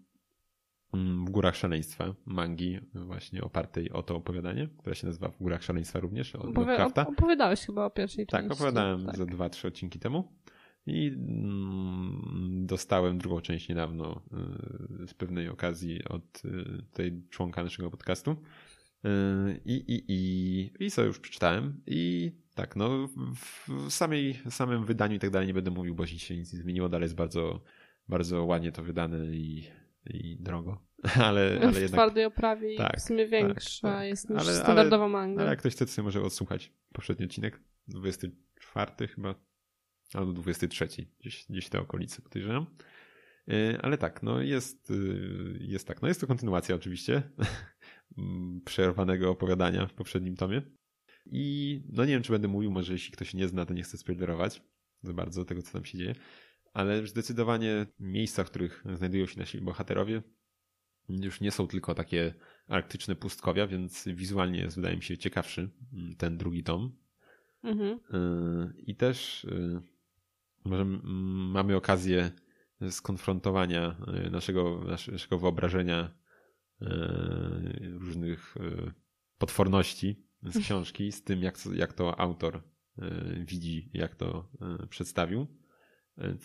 mm, w Górach Szaleństwa, mangi, właśnie opartej o to opowiadanie, które się nazywa W Górach Szaleństwa również, od Opowi- Opowiadałeś chyba o pierwszej tak, części. Tak, opowiadałem tak. za dwa, trzy odcinki temu. I mm, dostałem drugą część niedawno y, z pewnej okazji od y, tej członka naszego podcastu. Y, I, i, i, i co już przeczytałem. I tak, no w samej, samym wydaniu i tak dalej nie będę mówił, bo się nic nie zmieniło. Dalej jest bardzo, bardzo ładnie to wydane i, i drogo. Ale, ale w jednak, twardej oprawie tak, i w sumie większa tak, tak. jest niż ale, standardowa manga. Ale jak ktoś chce, to sobie może odsłuchać poprzedni odcinek. 24 chyba albo 23, gdzieś, gdzieś te okolice podejrzewam. Ale tak, no jest, jest tak. No jest to kontynuacja oczywiście przerwanego opowiadania w poprzednim tomie. I no nie wiem, czy będę mówił, może jeśli ktoś nie zna, to nie chcę spoilerować za bardzo tego, co tam się dzieje. Ale zdecydowanie miejsca, w których znajdują się nasi bohaterowie, już nie są tylko takie arktyczne pustkowia, więc wizualnie jest, wydaje mi się, ciekawszy ten drugi tom. Mhm. Y, I też y, może mamy okazję skonfrontowania y, naszego, naszego wyobrażenia różnych potworności z książki, z tym, jak, jak to autor widzi, jak to przedstawił.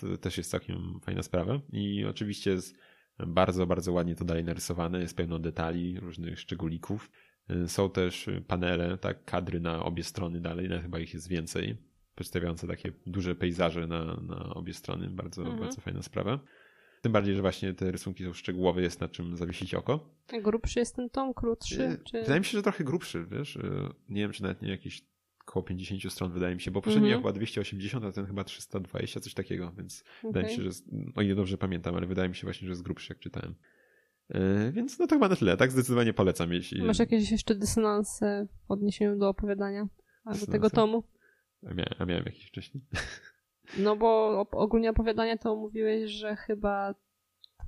To też jest całkiem fajna sprawa. I oczywiście jest bardzo, bardzo ładnie to dalej narysowane, jest pełno detali, różnych szczególików. Są też panele, tak, kadry na obie strony dalej, no, chyba ich jest więcej, przedstawiające takie duże pejzaże na, na obie strony. Bardzo, mhm. bardzo fajna sprawa. Tym bardziej, że właśnie te rysunki są szczegółowe, jest na czym zawiesić oko. Grubszy jest ten tom, krótszy? Czy... Wydaje mi się, że trochę grubszy, wiesz. Nie wiem, czy nawet nie jakieś około 50 stron, wydaje mi się, bo poprzedni mm -hmm. chyba 280, a ten chyba 320, coś takiego, więc okay. wydaje mi się, że, o ile dobrze pamiętam, ale wydaje mi się właśnie, że jest grubszy, jak czytałem. Yy, więc no to chyba na tyle, tak? Zdecydowanie polecam. Jeśli... Masz jakieś jeszcze dysonanse w odniesieniu do opowiadania, a do tego tomu? A miałem, a miałem jakieś wcześniej? No bo ogólnie opowiadanie to mówiłeś, że chyba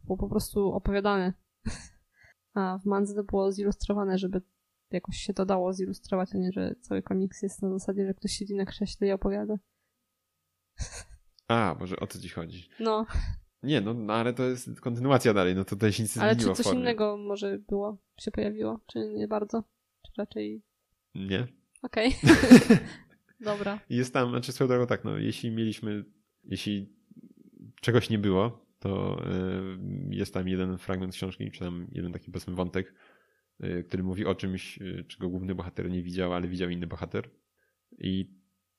było po prostu opowiadane. A w Mandze to było zilustrowane, żeby jakoś się to dało zilustrować, a nie, że cały komiks jest na zasadzie, że ktoś siedzi na krześle i opowiada. A, może o co ci chodzi? No. Nie, no, no ale to jest kontynuacja dalej, no to tutaj się nic nie ale zmieniło Ale czy coś innego może było, się pojawiło, czy nie bardzo? Czy raczej... Nie. Okej. Okay. Dobra. Jest tam, znaczy swoją drogą tak, no, jeśli mieliśmy, jeśli czegoś nie było, to y, jest tam jeden fragment książki, czy tam jeden taki powiedzmy wątek, Y, który mówi o czymś, y, czego główny bohater nie widział, ale widział inny bohater. I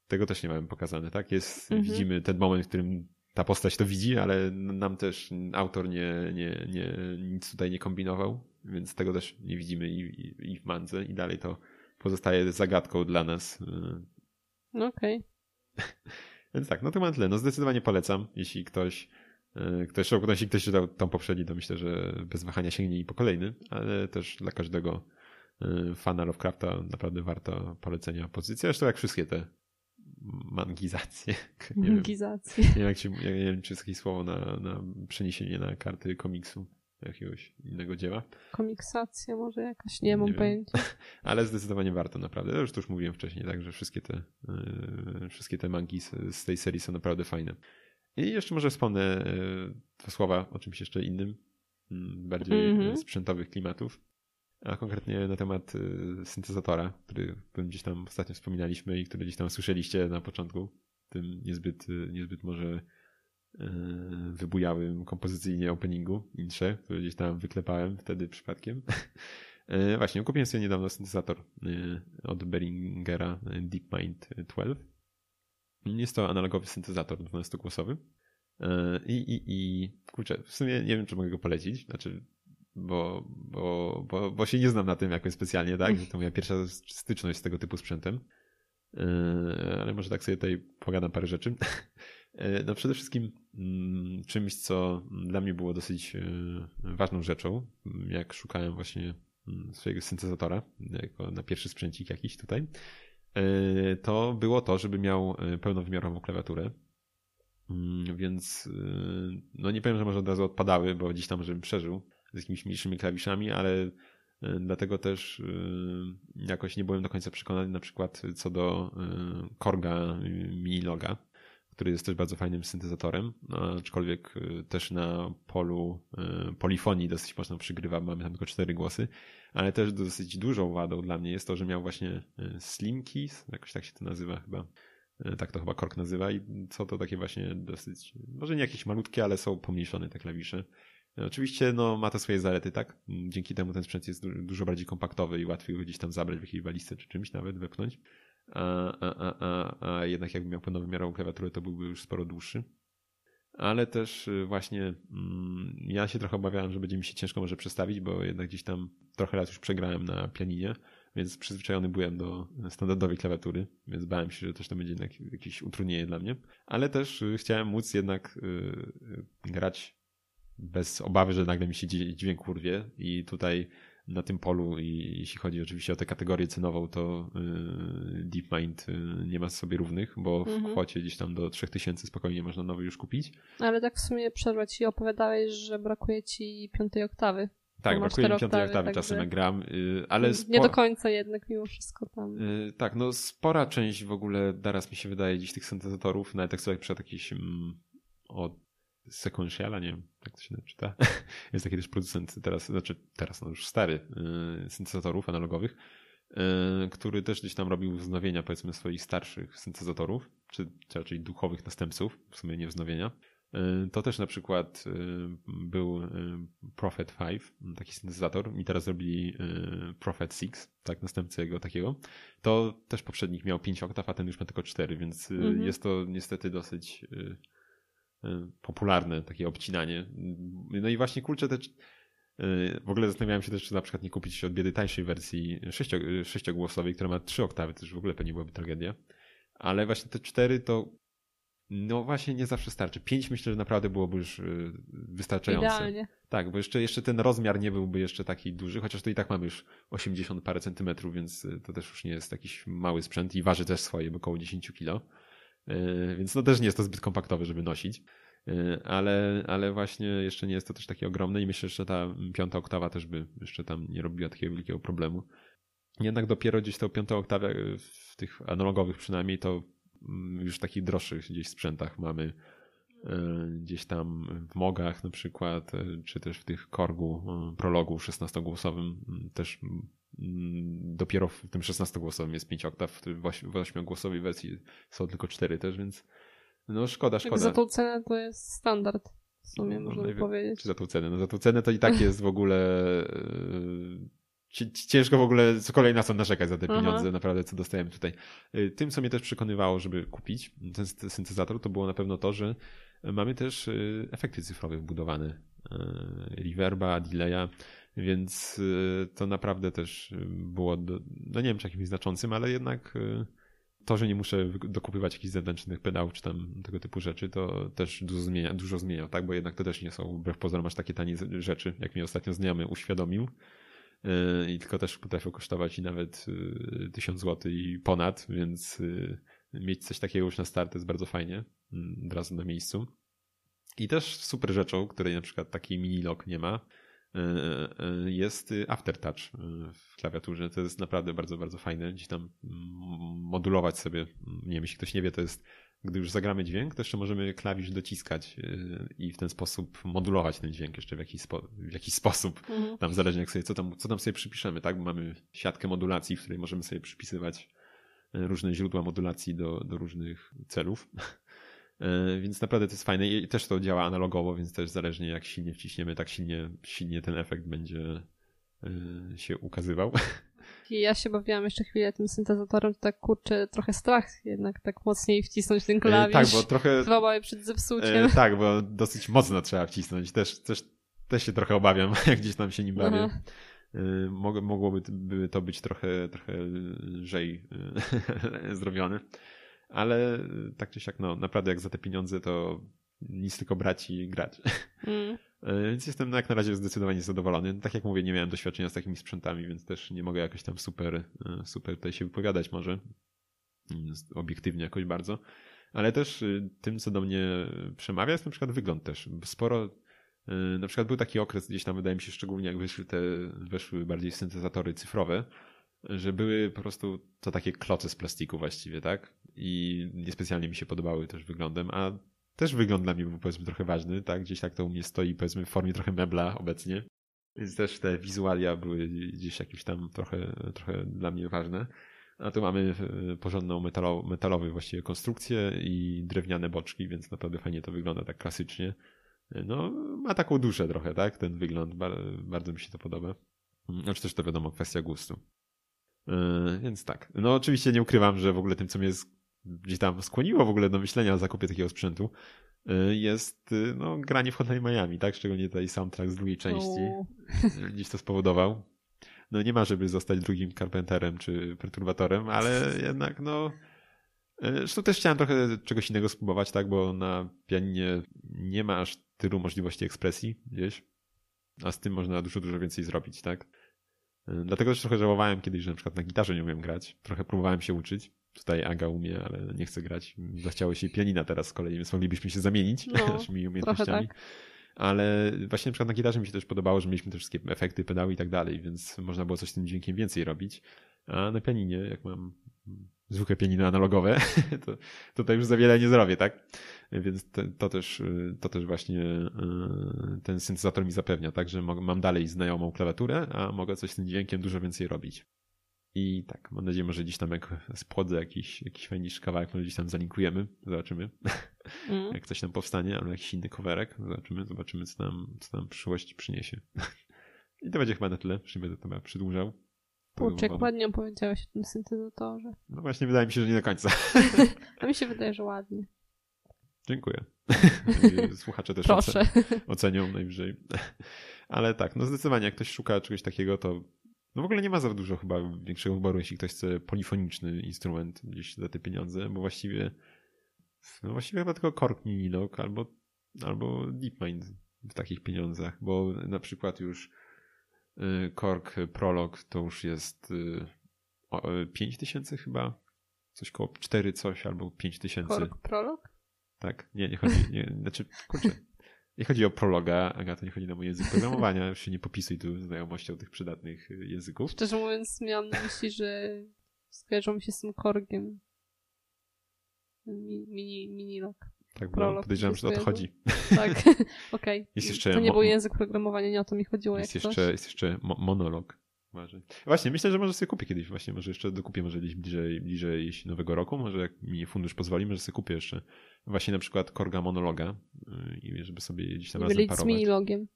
tego też nie mamy pokazane, tak? Jest, mhm. widzimy ten moment, w którym ta postać to widzi, ale nam też autor nie, nie, nie, nic tutaj nie kombinował, więc tego też nie widzimy i, i, i w mandze i dalej to pozostaje zagadką dla nas. No okej. Okay. więc tak, no to mam tyle. No zdecydowanie polecam, jeśli ktoś E, ktoś, jeśli ktoś czytał tą poprzedni, to myślę, że bez wahania sięgnie i po kolejny, ale też dla każdego e, fana Lovecrafta naprawdę warto polecenia pozycji. Zresztą jak wszystkie te mangizacje. Nie mangizacje. Wiem, nie, wiem, jak się, nie wiem, czy jest jakieś słowo na, na przeniesienie na karty komiksu jakiegoś innego dzieła. Komiksacja może jakaś, nie, nie mam pojęcia. Ale zdecydowanie warto naprawdę. Już to już mówiłem wcześniej, tak, że wszystkie te, yy, wszystkie te mangi z, z tej serii są naprawdę fajne. I jeszcze może wspomnę e, dwa słowa o czymś jeszcze innym, mm, bardziej mm -hmm. sprzętowych klimatów, a konkretnie na temat syntezatora, który, gdzieś tam ostatnio wspominaliśmy i który gdzieś tam słyszeliście na początku, tym niezbyt, niezbyt może wybujałym kompozycyjnie openingu intrze, który gdzieś tam wyklepałem wtedy przypadkiem. Właśnie, kupiłem sobie niedawno syntezator od Beringera DeepMind 12 jest to analogowy syntezator 12-głosowy. E, I, i, I kurczę, w sumie nie wiem, czy mogę go polecić, znaczy, bo, bo, bo, bo się nie znam na tym jakoś specjalnie, tak? To moja pierwsza styczność z tego typu sprzętem. E, ale może tak sobie tutaj pogadam parę rzeczy. E, no przede wszystkim mm, czymś, co dla mnie było dosyć ważną rzeczą, jak szukałem właśnie mm, swojego syntezatora, jako na pierwszy sprzęcik jakiś tutaj, E, to było to, żeby miał e, pełnowymiarową klawiaturę. Mm, więc e, no nie powiem, że może od razu odpadały, bo gdzieś tam, żebym przeżył z jakimiś mniejszymi klawiszami, ale dlatego też jakoś nie byłem do końca przekonany na przykład co do Korga Miniloga, który jest też bardzo fajnym syntezatorem, no, aczkolwiek też na polu polifonii dosyć mocno przygrywa, mamy tam tylko cztery głosy, ale też dosyć dużą wadą dla mnie jest to, że miał właśnie e, Slim Keys, jakoś tak się to nazywa chyba. Tak to chyba Kork nazywa i co to takie właśnie dosyć, może nie jakieś malutkie, ale są pomniejszone te klawisze. Oczywiście no, ma to swoje zalety, tak? Dzięki temu ten sprzęt jest dużo bardziej kompaktowy i łatwiej go gdzieś tam zabrać w jakiejś walizce czy czymś nawet wepchnąć. A, a, a, a, jednak jakbym miał pełnowymiarową klawiaturę, to byłby już sporo dłuższy. Ale też y, właśnie mm, ja się trochę obawiałem, że będzie mi się ciężko może przestawić, bo jednak gdzieś tam trochę raz już przegrałem na pianinie, więc przyzwyczajony byłem do standardowej klawiatury, więc bałem się, że też to będzie jednak jakieś utrudnienie dla mnie, ale też y, chciałem móc jednak y, grać bez obawy, że nagle mi się dźwięk urwie i tutaj na tym polu i jeśli chodzi oczywiście o tę kategorię cenową, to yy, DeepMind yy, nie ma sobie równych, bo w mhm. kwocie gdzieś tam do 3000 spokojnie można nowy już kupić. Ale tak w sumie przerwać i opowiadałeś, że brakuje ci piątej oktawy. Tak, brakuje mi piątej oktawy czasem jak gram, yy, ale... Spo... Nie do końca jednak mimo wszystko tam. Tak, no spora część w ogóle teraz mi się wydaje dziś tych syntezatorów, nawet jak sobie przed jakiś mm, od Sequentiala, nie wiem, jak to się czyta. Jest taki też producent teraz, znaczy teraz, no już stary, yy, syntezatorów analogowych, yy, który też gdzieś tam robił wznowienia, powiedzmy, swoich starszych syntezatorów, czy, raczej duchowych następców, w sumie nie wznowienia. Yy, to też na przykład był Prophet 5, taki syntezator, i teraz robili Prophet 6, tak, następcę jego takiego. To też poprzednik miał 5 oktaw, a ten już ma tylko 4, więc mhm. jest to niestety dosyć Y, popularne takie obcinanie. No i właśnie kurczę te y, w ogóle zastanawiałem się też, czy na przykład nie kupić od biedy tańszej wersji sześcio, sześciogłosowej, która ma trzy oktawy, to już w ogóle pewnie byłaby tragedia. Ale właśnie te cztery to no właśnie nie zawsze starczy. Pięć myślę, że naprawdę byłoby już y, wystarczające. Idealnie. Tak, bo jeszcze, jeszcze ten rozmiar nie byłby jeszcze taki duży, chociaż to i tak mamy już 80 parę centymetrów, więc to też już nie jest jakiś mały sprzęt i waży też swoje, bo około 10 kilo. E, więc no też nie jest to zbyt kompaktowe, żeby nosić. E, ale, ale właśnie jeszcze nie jest to też takie ogromne i myślę, że ta piąta oktawa też by jeszcze tam nie robiła takiego wielkiego problemu. Jednak dopiero gdzieś tą piątą oktawę w tych analogowych przynajmniej to mm, już w takich droższych gdzieś sprzętach mamy e, gdzieś tam w mogach na przykład, czy też w tych korgu prologu 16-głosowym też Mm, dopiero w tym 16-głosowym jest 5 oktaw, w 8-głosowej wersji są tylko 4 też, więc no szkoda, szkoda. za tą cenę to jest standard w sumie, no, można powiedzieć. Czy za tą cenę? No za tą cenę to i tak jest w ogóle yy, ciężko w ogóle cokolwiek na co narzekać za te pieniądze, Aha. naprawdę, co dostajemy tutaj. Yy, tym, co mnie też przekonywało, żeby kupić ten syntezator, to było na pewno to, że mamy też yy, efekty cyfrowe wbudowane. Reverba, delaya, więc y, to naprawdę też y, było, no nie wiem czy jakimś znaczącym, ale jednak y, to, że nie muszę dokupywać jakichś zewnętrznych pedałów czy tam tego typu rzeczy, to też dużo zmienia, dużo zmienia, tak? Bo jednak to też nie są wbrew pozorom aż takie tanie rzeczy, jak mi ostatnio znajomy uświadomił. I tylko też potrafią kosztować i nawet 1000 zł i ponad, więc mieć coś takiego już na start jest bardzo fajnie, mm, od razu na miejscu. I też super rzeczą, której na przykład taki mini lock nie ma, jest aftertouch e, w klawiaturze. To jest naprawdę bardzo, bardzo fajne. Gdzieś tam modulować sobie. Nie wiem, jeśli ktoś nie wie, to jest, gdy już zagramy dźwięk, to jeszcze możemy klawisz dociskać i w ten sposób modulować ten dźwięk jeszcze w jakiś, spo, w jakiś sposób. Mhm. Tam zależnie jak sobie, co tam, co tam sobie przypiszemy, tak? Bo mamy siatkę modulacji, w której możemy sobie przypisywać różne źródła modulacji do, do różnych celów. E, więc naprawdę to jest fajne i też to działa analogowo, więc też zależnie jak silnie wciśniemy, tak silnie, silnie ten efekt będzie e, się ukazywał. I ja się bawiłam jeszcze chwilę tym syntezatorem, to tak kurczę, trochę strach jednak tak mocniej wcisnąć ten klawisz. E, tak, bo trochę... Dwa przed zepsuciem. E, tak, bo dosyć mocno trzeba wcisnąć. Też, też, też się trochę obawiam, jak gdzieś tam się nim bawię. Aha. Mogłoby to być trochę, trochę lżej zrobione ale y, tak czy siak, no naprawdę jak za te pieniądze to nic tylko brać i grać. Mm. E, więc jestem jak na razie zdecydowanie zadowolony. Tak jak mówię, nie miałem doświadczenia z takimi sprzętami, więc też nie mogę jakoś tam super, e, super tutaj się wypowiadać może. Mm, obiektywnie jakoś bardzo. Ale też y, tym, co do mnie przemawia, jest na przykład wygląd też. Sporo y, na przykład był taki okres gdzieś tam, wydaje mi się, szczególnie jak wyszły te, weszły bardziej syntezatory cyfrowe, że były po prostu to takie kloce z plastiku właściwie, tak? I niespecjalnie mi się podobały też wyglądem, a też wygląd dla mnie był powiedzmy trochę ważny, tak? Gdzieś tak to u mnie stoi powiedzmy w formie trochę mebla obecnie. Więc też te wizualia były gdzieś jakieś tam trochę, trochę dla mnie ważne. A tu mamy e, porządną metalo, metalowy właściwie konstrukcję i drewniane boczki, więc naprawdę fajnie to wygląda tak klasycznie. No, ma taką duszę trochę, tak? Ten wygląd, bardzo mi się to podoba. Znaczy też to wiadomo, kwestia gustu. Yy, więc tak. No oczywiście nie ukrywam, że w ogóle tym, co mnie gdzieś tam skłoniło w ogóle do myślenia o zakupie takiego sprzętu, yy, jest yy, no, granie w Hotline Miami, tak? Szczególnie tutaj soundtrack z drugiej części. Gdzieś to spowodował. No nie ma, żeby zostać drugim Carpenterem czy Perturbatorem, ale jednak no... Zresztą też chciałem trochę czegoś innego spróbować, tak? Bo na pianinie nie ma aż tylu możliwości ekspresji gdzieś, a z tym można dużo, dużo więcej zrobić, tak? Dlatego też trochę żałowałem kiedyś, że na przykład na gitarze nie umiem grać. Trochę próbowałem się uczyć. Tutaj Aga umie, ale nie chce grać. Zachciało się pianina teraz z kolei, więc moglibyśmy się zamienić No, naszymi umiejętnościami. tak. Ale właśnie na przykład na gitarze mi się też podobało, że mieliśmy te wszystkie efekty, pedały i tak dalej, więc można było coś z tym dźwiękiem więcej robić. A na pianinie, jak mam zwykłe pianino analogowe, to tutaj już za wiele nie zrobię, tak? Więc te, to, też, to też właśnie y, ten syntezator mi zapewnia, tak? Że mam dalej znajomą klawiaturę, a mogę coś z tym dźwiękiem dużo więcej robić. I tak, mam nadzieję, że gdzieś tam jak spłodzę jakiś, jakiś fajniejszy kawałek, może gdzieś tam zalinkujemy, zobaczymy, mm. jak coś tam powstanie, albo jakiś inny coverek, zobaczymy, zobaczymy, co nam, co nam przyszłość przyniesie. I to będzie chyba na tyle, już nie będę to chyba przedłużał. Kurczę, ładnie opowiedziałeś o tym syntezatorze. No właśnie, wydaje mi się, że nie do końca. A mi się wydaje, że ładnie. Dziękuję. Słuchacze też Proszę. ocenią najwyżej. Ale tak, no zdecydowanie, jak ktoś szuka czegoś takiego, to no w ogóle nie ma za dużo chyba większego wyboru, jeśli ktoś chce polifoniczny instrument gdzieś za te pieniądze, bo właściwie no właściwie chyba tylko Korg Minilog albo, albo DeepMind w takich pieniądzach, bo na przykład już y, Korg Prolog to już jest 5 y, tysięcy chyba, coś koło 4 coś albo 5 tysięcy. Korg Prolog? Tak, nie, nie chodzi, nie, znaczy, kurczę, nie chodzi o prologa, Agato, nie chodzi na mój język programowania, się nie popisuj tu znajomością tych przydatnych y, języków. Szczerze mówiąc, miałam na myśli, że skojarzą mi się z tym korgiem. Mini, mini log. Tak, bo podejrzewam, że o to chodzi. Tak, okej. Okay. To nie był język programowania, nie o to mi chodziło. Jest, jeszcze, jest jeszcze mo monolog. Właśnie, myślę, że może sobie kupię kiedyś, właśnie, może jeszcze dokupię, może gdzieś bliżej, bliżej nowego roku, może jak mi fundusz pozwoli, może sobie kupię jeszcze właśnie na przykład Korga Monologa y, i żeby sobie gdzieś tam I razem parować. z minilogiem.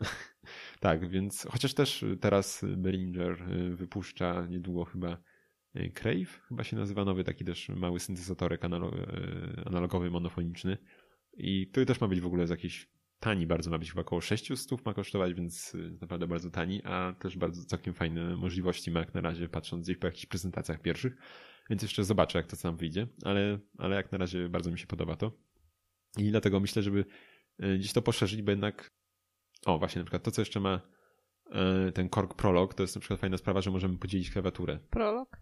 tak, więc chociaż też teraz Behringer y, wypuszcza niedługo chyba y, Crave, chyba się nazywa nowy taki też mały syntezatorek analogowy, monofoniczny i który też ma być w ogóle z jakiejś tani bardzo, ma być chyba około 600 ma kosztować, więc naprawdę bardzo tani, a też bardzo całkiem fajne możliwości ma jak na razie, patrząc gdzieś po jakichś prezentacjach pierwszych. Więc jeszcze zobaczę, jak to sam wyjdzie, ale, ale jak na razie bardzo mi się podoba to. I dlatego myślę, żeby e, gdzieś to poszerzyć, bo jednak. O, właśnie, na przykład to, co jeszcze ma e, ten Korg Prolog, to jest na przykład fajna sprawa, że możemy podzielić klawiaturę. Prolog?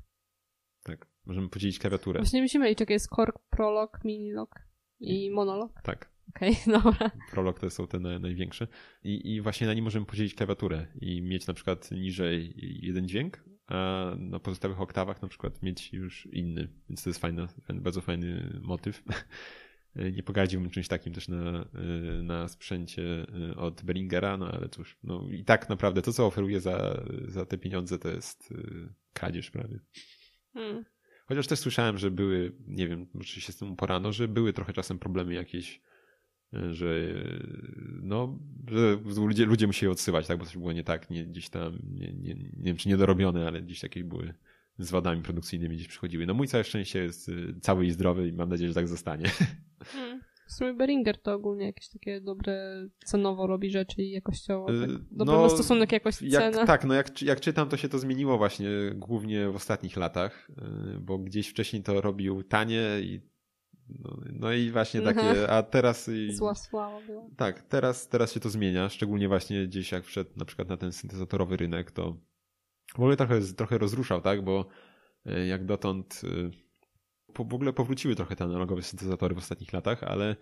Tak, możemy podzielić klawiaturę. Właśnie musimy liczyć, jest Korg, Prolog, Minilog i Monolog. Tak. Okej, okay, dobra. Prolog to są te największe. I, I właśnie na nim możemy podzielić klawiaturę i mieć na przykład niżej jeden dźwięk, a na pozostałych oktawach na przykład mieć już inny. Więc to jest fajny, bardzo fajny motyw. Nie pogadziłbym czymś takim też na, na sprzęcie od Bellingera, no ale cóż, no i tak naprawdę to, co oferuje za, za te pieniądze, to jest kradzież prawie. Hmm. Chociaż też słyszałem, że były, nie wiem, czy się z tym porano, że były trochę czasem problemy jakieś że no, że ludzie, ludzie musieli odsyłać, tak, bo coś było nie tak, nie, gdzieś tam, nie, nie, nie wiem czy niedorobione, ale gdzieś jakieś były z wadami produkcyjnymi gdzieś przychodziły. No mój całe szczęście jest y, cały i zdrowy i mam nadzieję, że tak zostanie. Hmm. W sumie Beringer to ogólnie jakieś takie dobre, cenowo robi rzeczy i jakościowo. Tak? Y, dobry no, stosunek jakość-cena. Tak, no jak, jak czytam, to się to zmieniło właśnie głównie w ostatnich latach, y, bo gdzieś wcześniej to robił tanie i no, no, i właśnie takie, mhm. a teraz... Zła sława była. Tak, teraz, teraz się to zmienia, szczególnie właśnie gdzieś jak wszedł na przykład na ten syntezatorowy rynek, to w ogóle trochę, trochę rozruszał, tak, bo e, jak dotąd e, w ogóle powróciły trochę te analogowe syntezatory w ostatnich latach, ale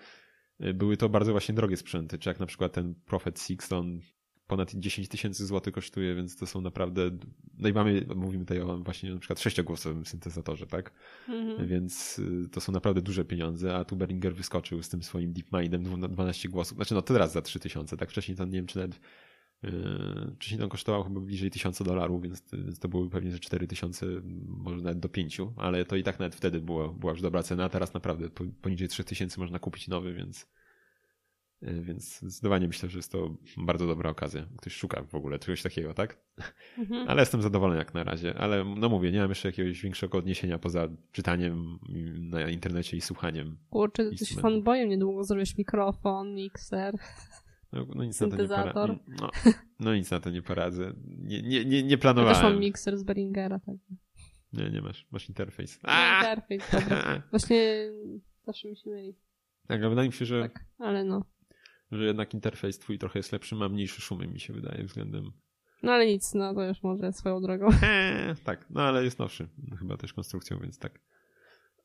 e, były to bardzo właśnie drogie sprzęty, czy jak na przykład ten Prophet Sixton ponad 10 tysięcy złotych kosztuje, więc to są naprawdę, no i mamy, mówimy tutaj o właśnie na przykład sześciogłosowym syntezatorze, tak? Mhm. Więc y, to są naprawdę duże pieniądze, a tu Behringer wyskoczył z tym swoim DeepMindem 12 głosów, znaczy no teraz za 3000, tak? Wcześniej to nie wiem, czy nawet Yy, wcześniej on kosztował chyba bliżej 1000 dolarów, więc, więc to były pewnie ze 4000, może nawet do 5, ale to i tak nawet wtedy było, była już dobra cena, a teraz naprawdę poniżej 3000 można kupić nowy, więc więc zdecydowanie myślę, że jest to bardzo dobra okazja. Ktoś szuka w ogóle czegoś takiego, tak? Mhm. Ale jestem zadowolony jak na razie. Ale no mówię, nie mam jeszcze jakiegoś większego odniesienia poza czytaniem na internecie i słuchaniem. Kurczę, ty jesteś fanboyem, niedługo zrobisz mikrofon, mikser. No, no nic na to nie poradzę. No, no, nic na to nie poradzę. Nie, nie, nie, nie planowałem. Ja też mam mikser z Beringera. Tak. Nie, nie masz. Masz interfejs. Interfejs, dobra. Właśnie zawsze mi się myli. Tak, ale wydaje mi się, że... Tak, ale no. Że jednak interfejs twój trochę jest lepszy, ma mniejsze szumy, mi się wydaje, względem... No ale nic, no to już może swoją drogą. Eee, tak, no ale jest nowszy, chyba też konstrukcją, więc tak.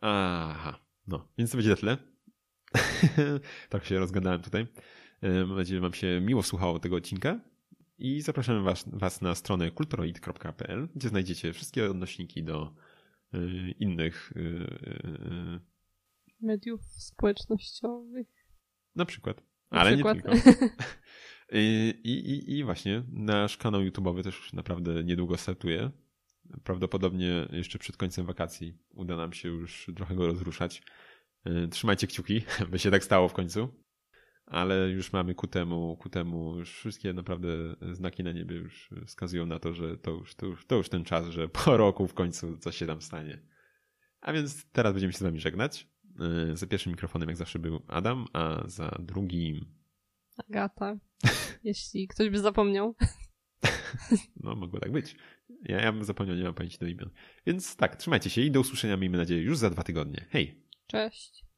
Aha, no, więc to będzie na tyle. tak się rozgadałem tutaj. Mam nadzieję, że Wam się miło słuchało tego odcinka. I zapraszamy was, was na stronę kulturoid.pl, gdzie znajdziecie wszystkie odnośniki do y, innych y, y, mediów społecznościowych. Na przykład. Ale przykład. nie tylko. I, i, I właśnie nasz kanał YouTube'owy też naprawdę niedługo startuje. Prawdopodobnie jeszcze przed końcem wakacji uda nam się już trochę go rozruszać. Trzymajcie kciuki, by się tak stało w końcu ale już mamy ku temu, ku temu już wszystkie naprawdę znaki na niebie już wskazują na to, że to już, to już, to już ten czas, że po roku w końcu coś się tam stanie. A więc teraz będziemy się z wami żegnać. E, za pierwszym mikrofonem jak zawsze był Adam, a za drugim Agata, jeśli ktoś by zapomniał. No, mogło tak być. Ja, ja bym zapomniał, nie mam pamięci do imion. Więc tak, trzymajcie się i do usłyszenia, miejmy nadzieję, już za dwa tygodnie. Hej! Cześć!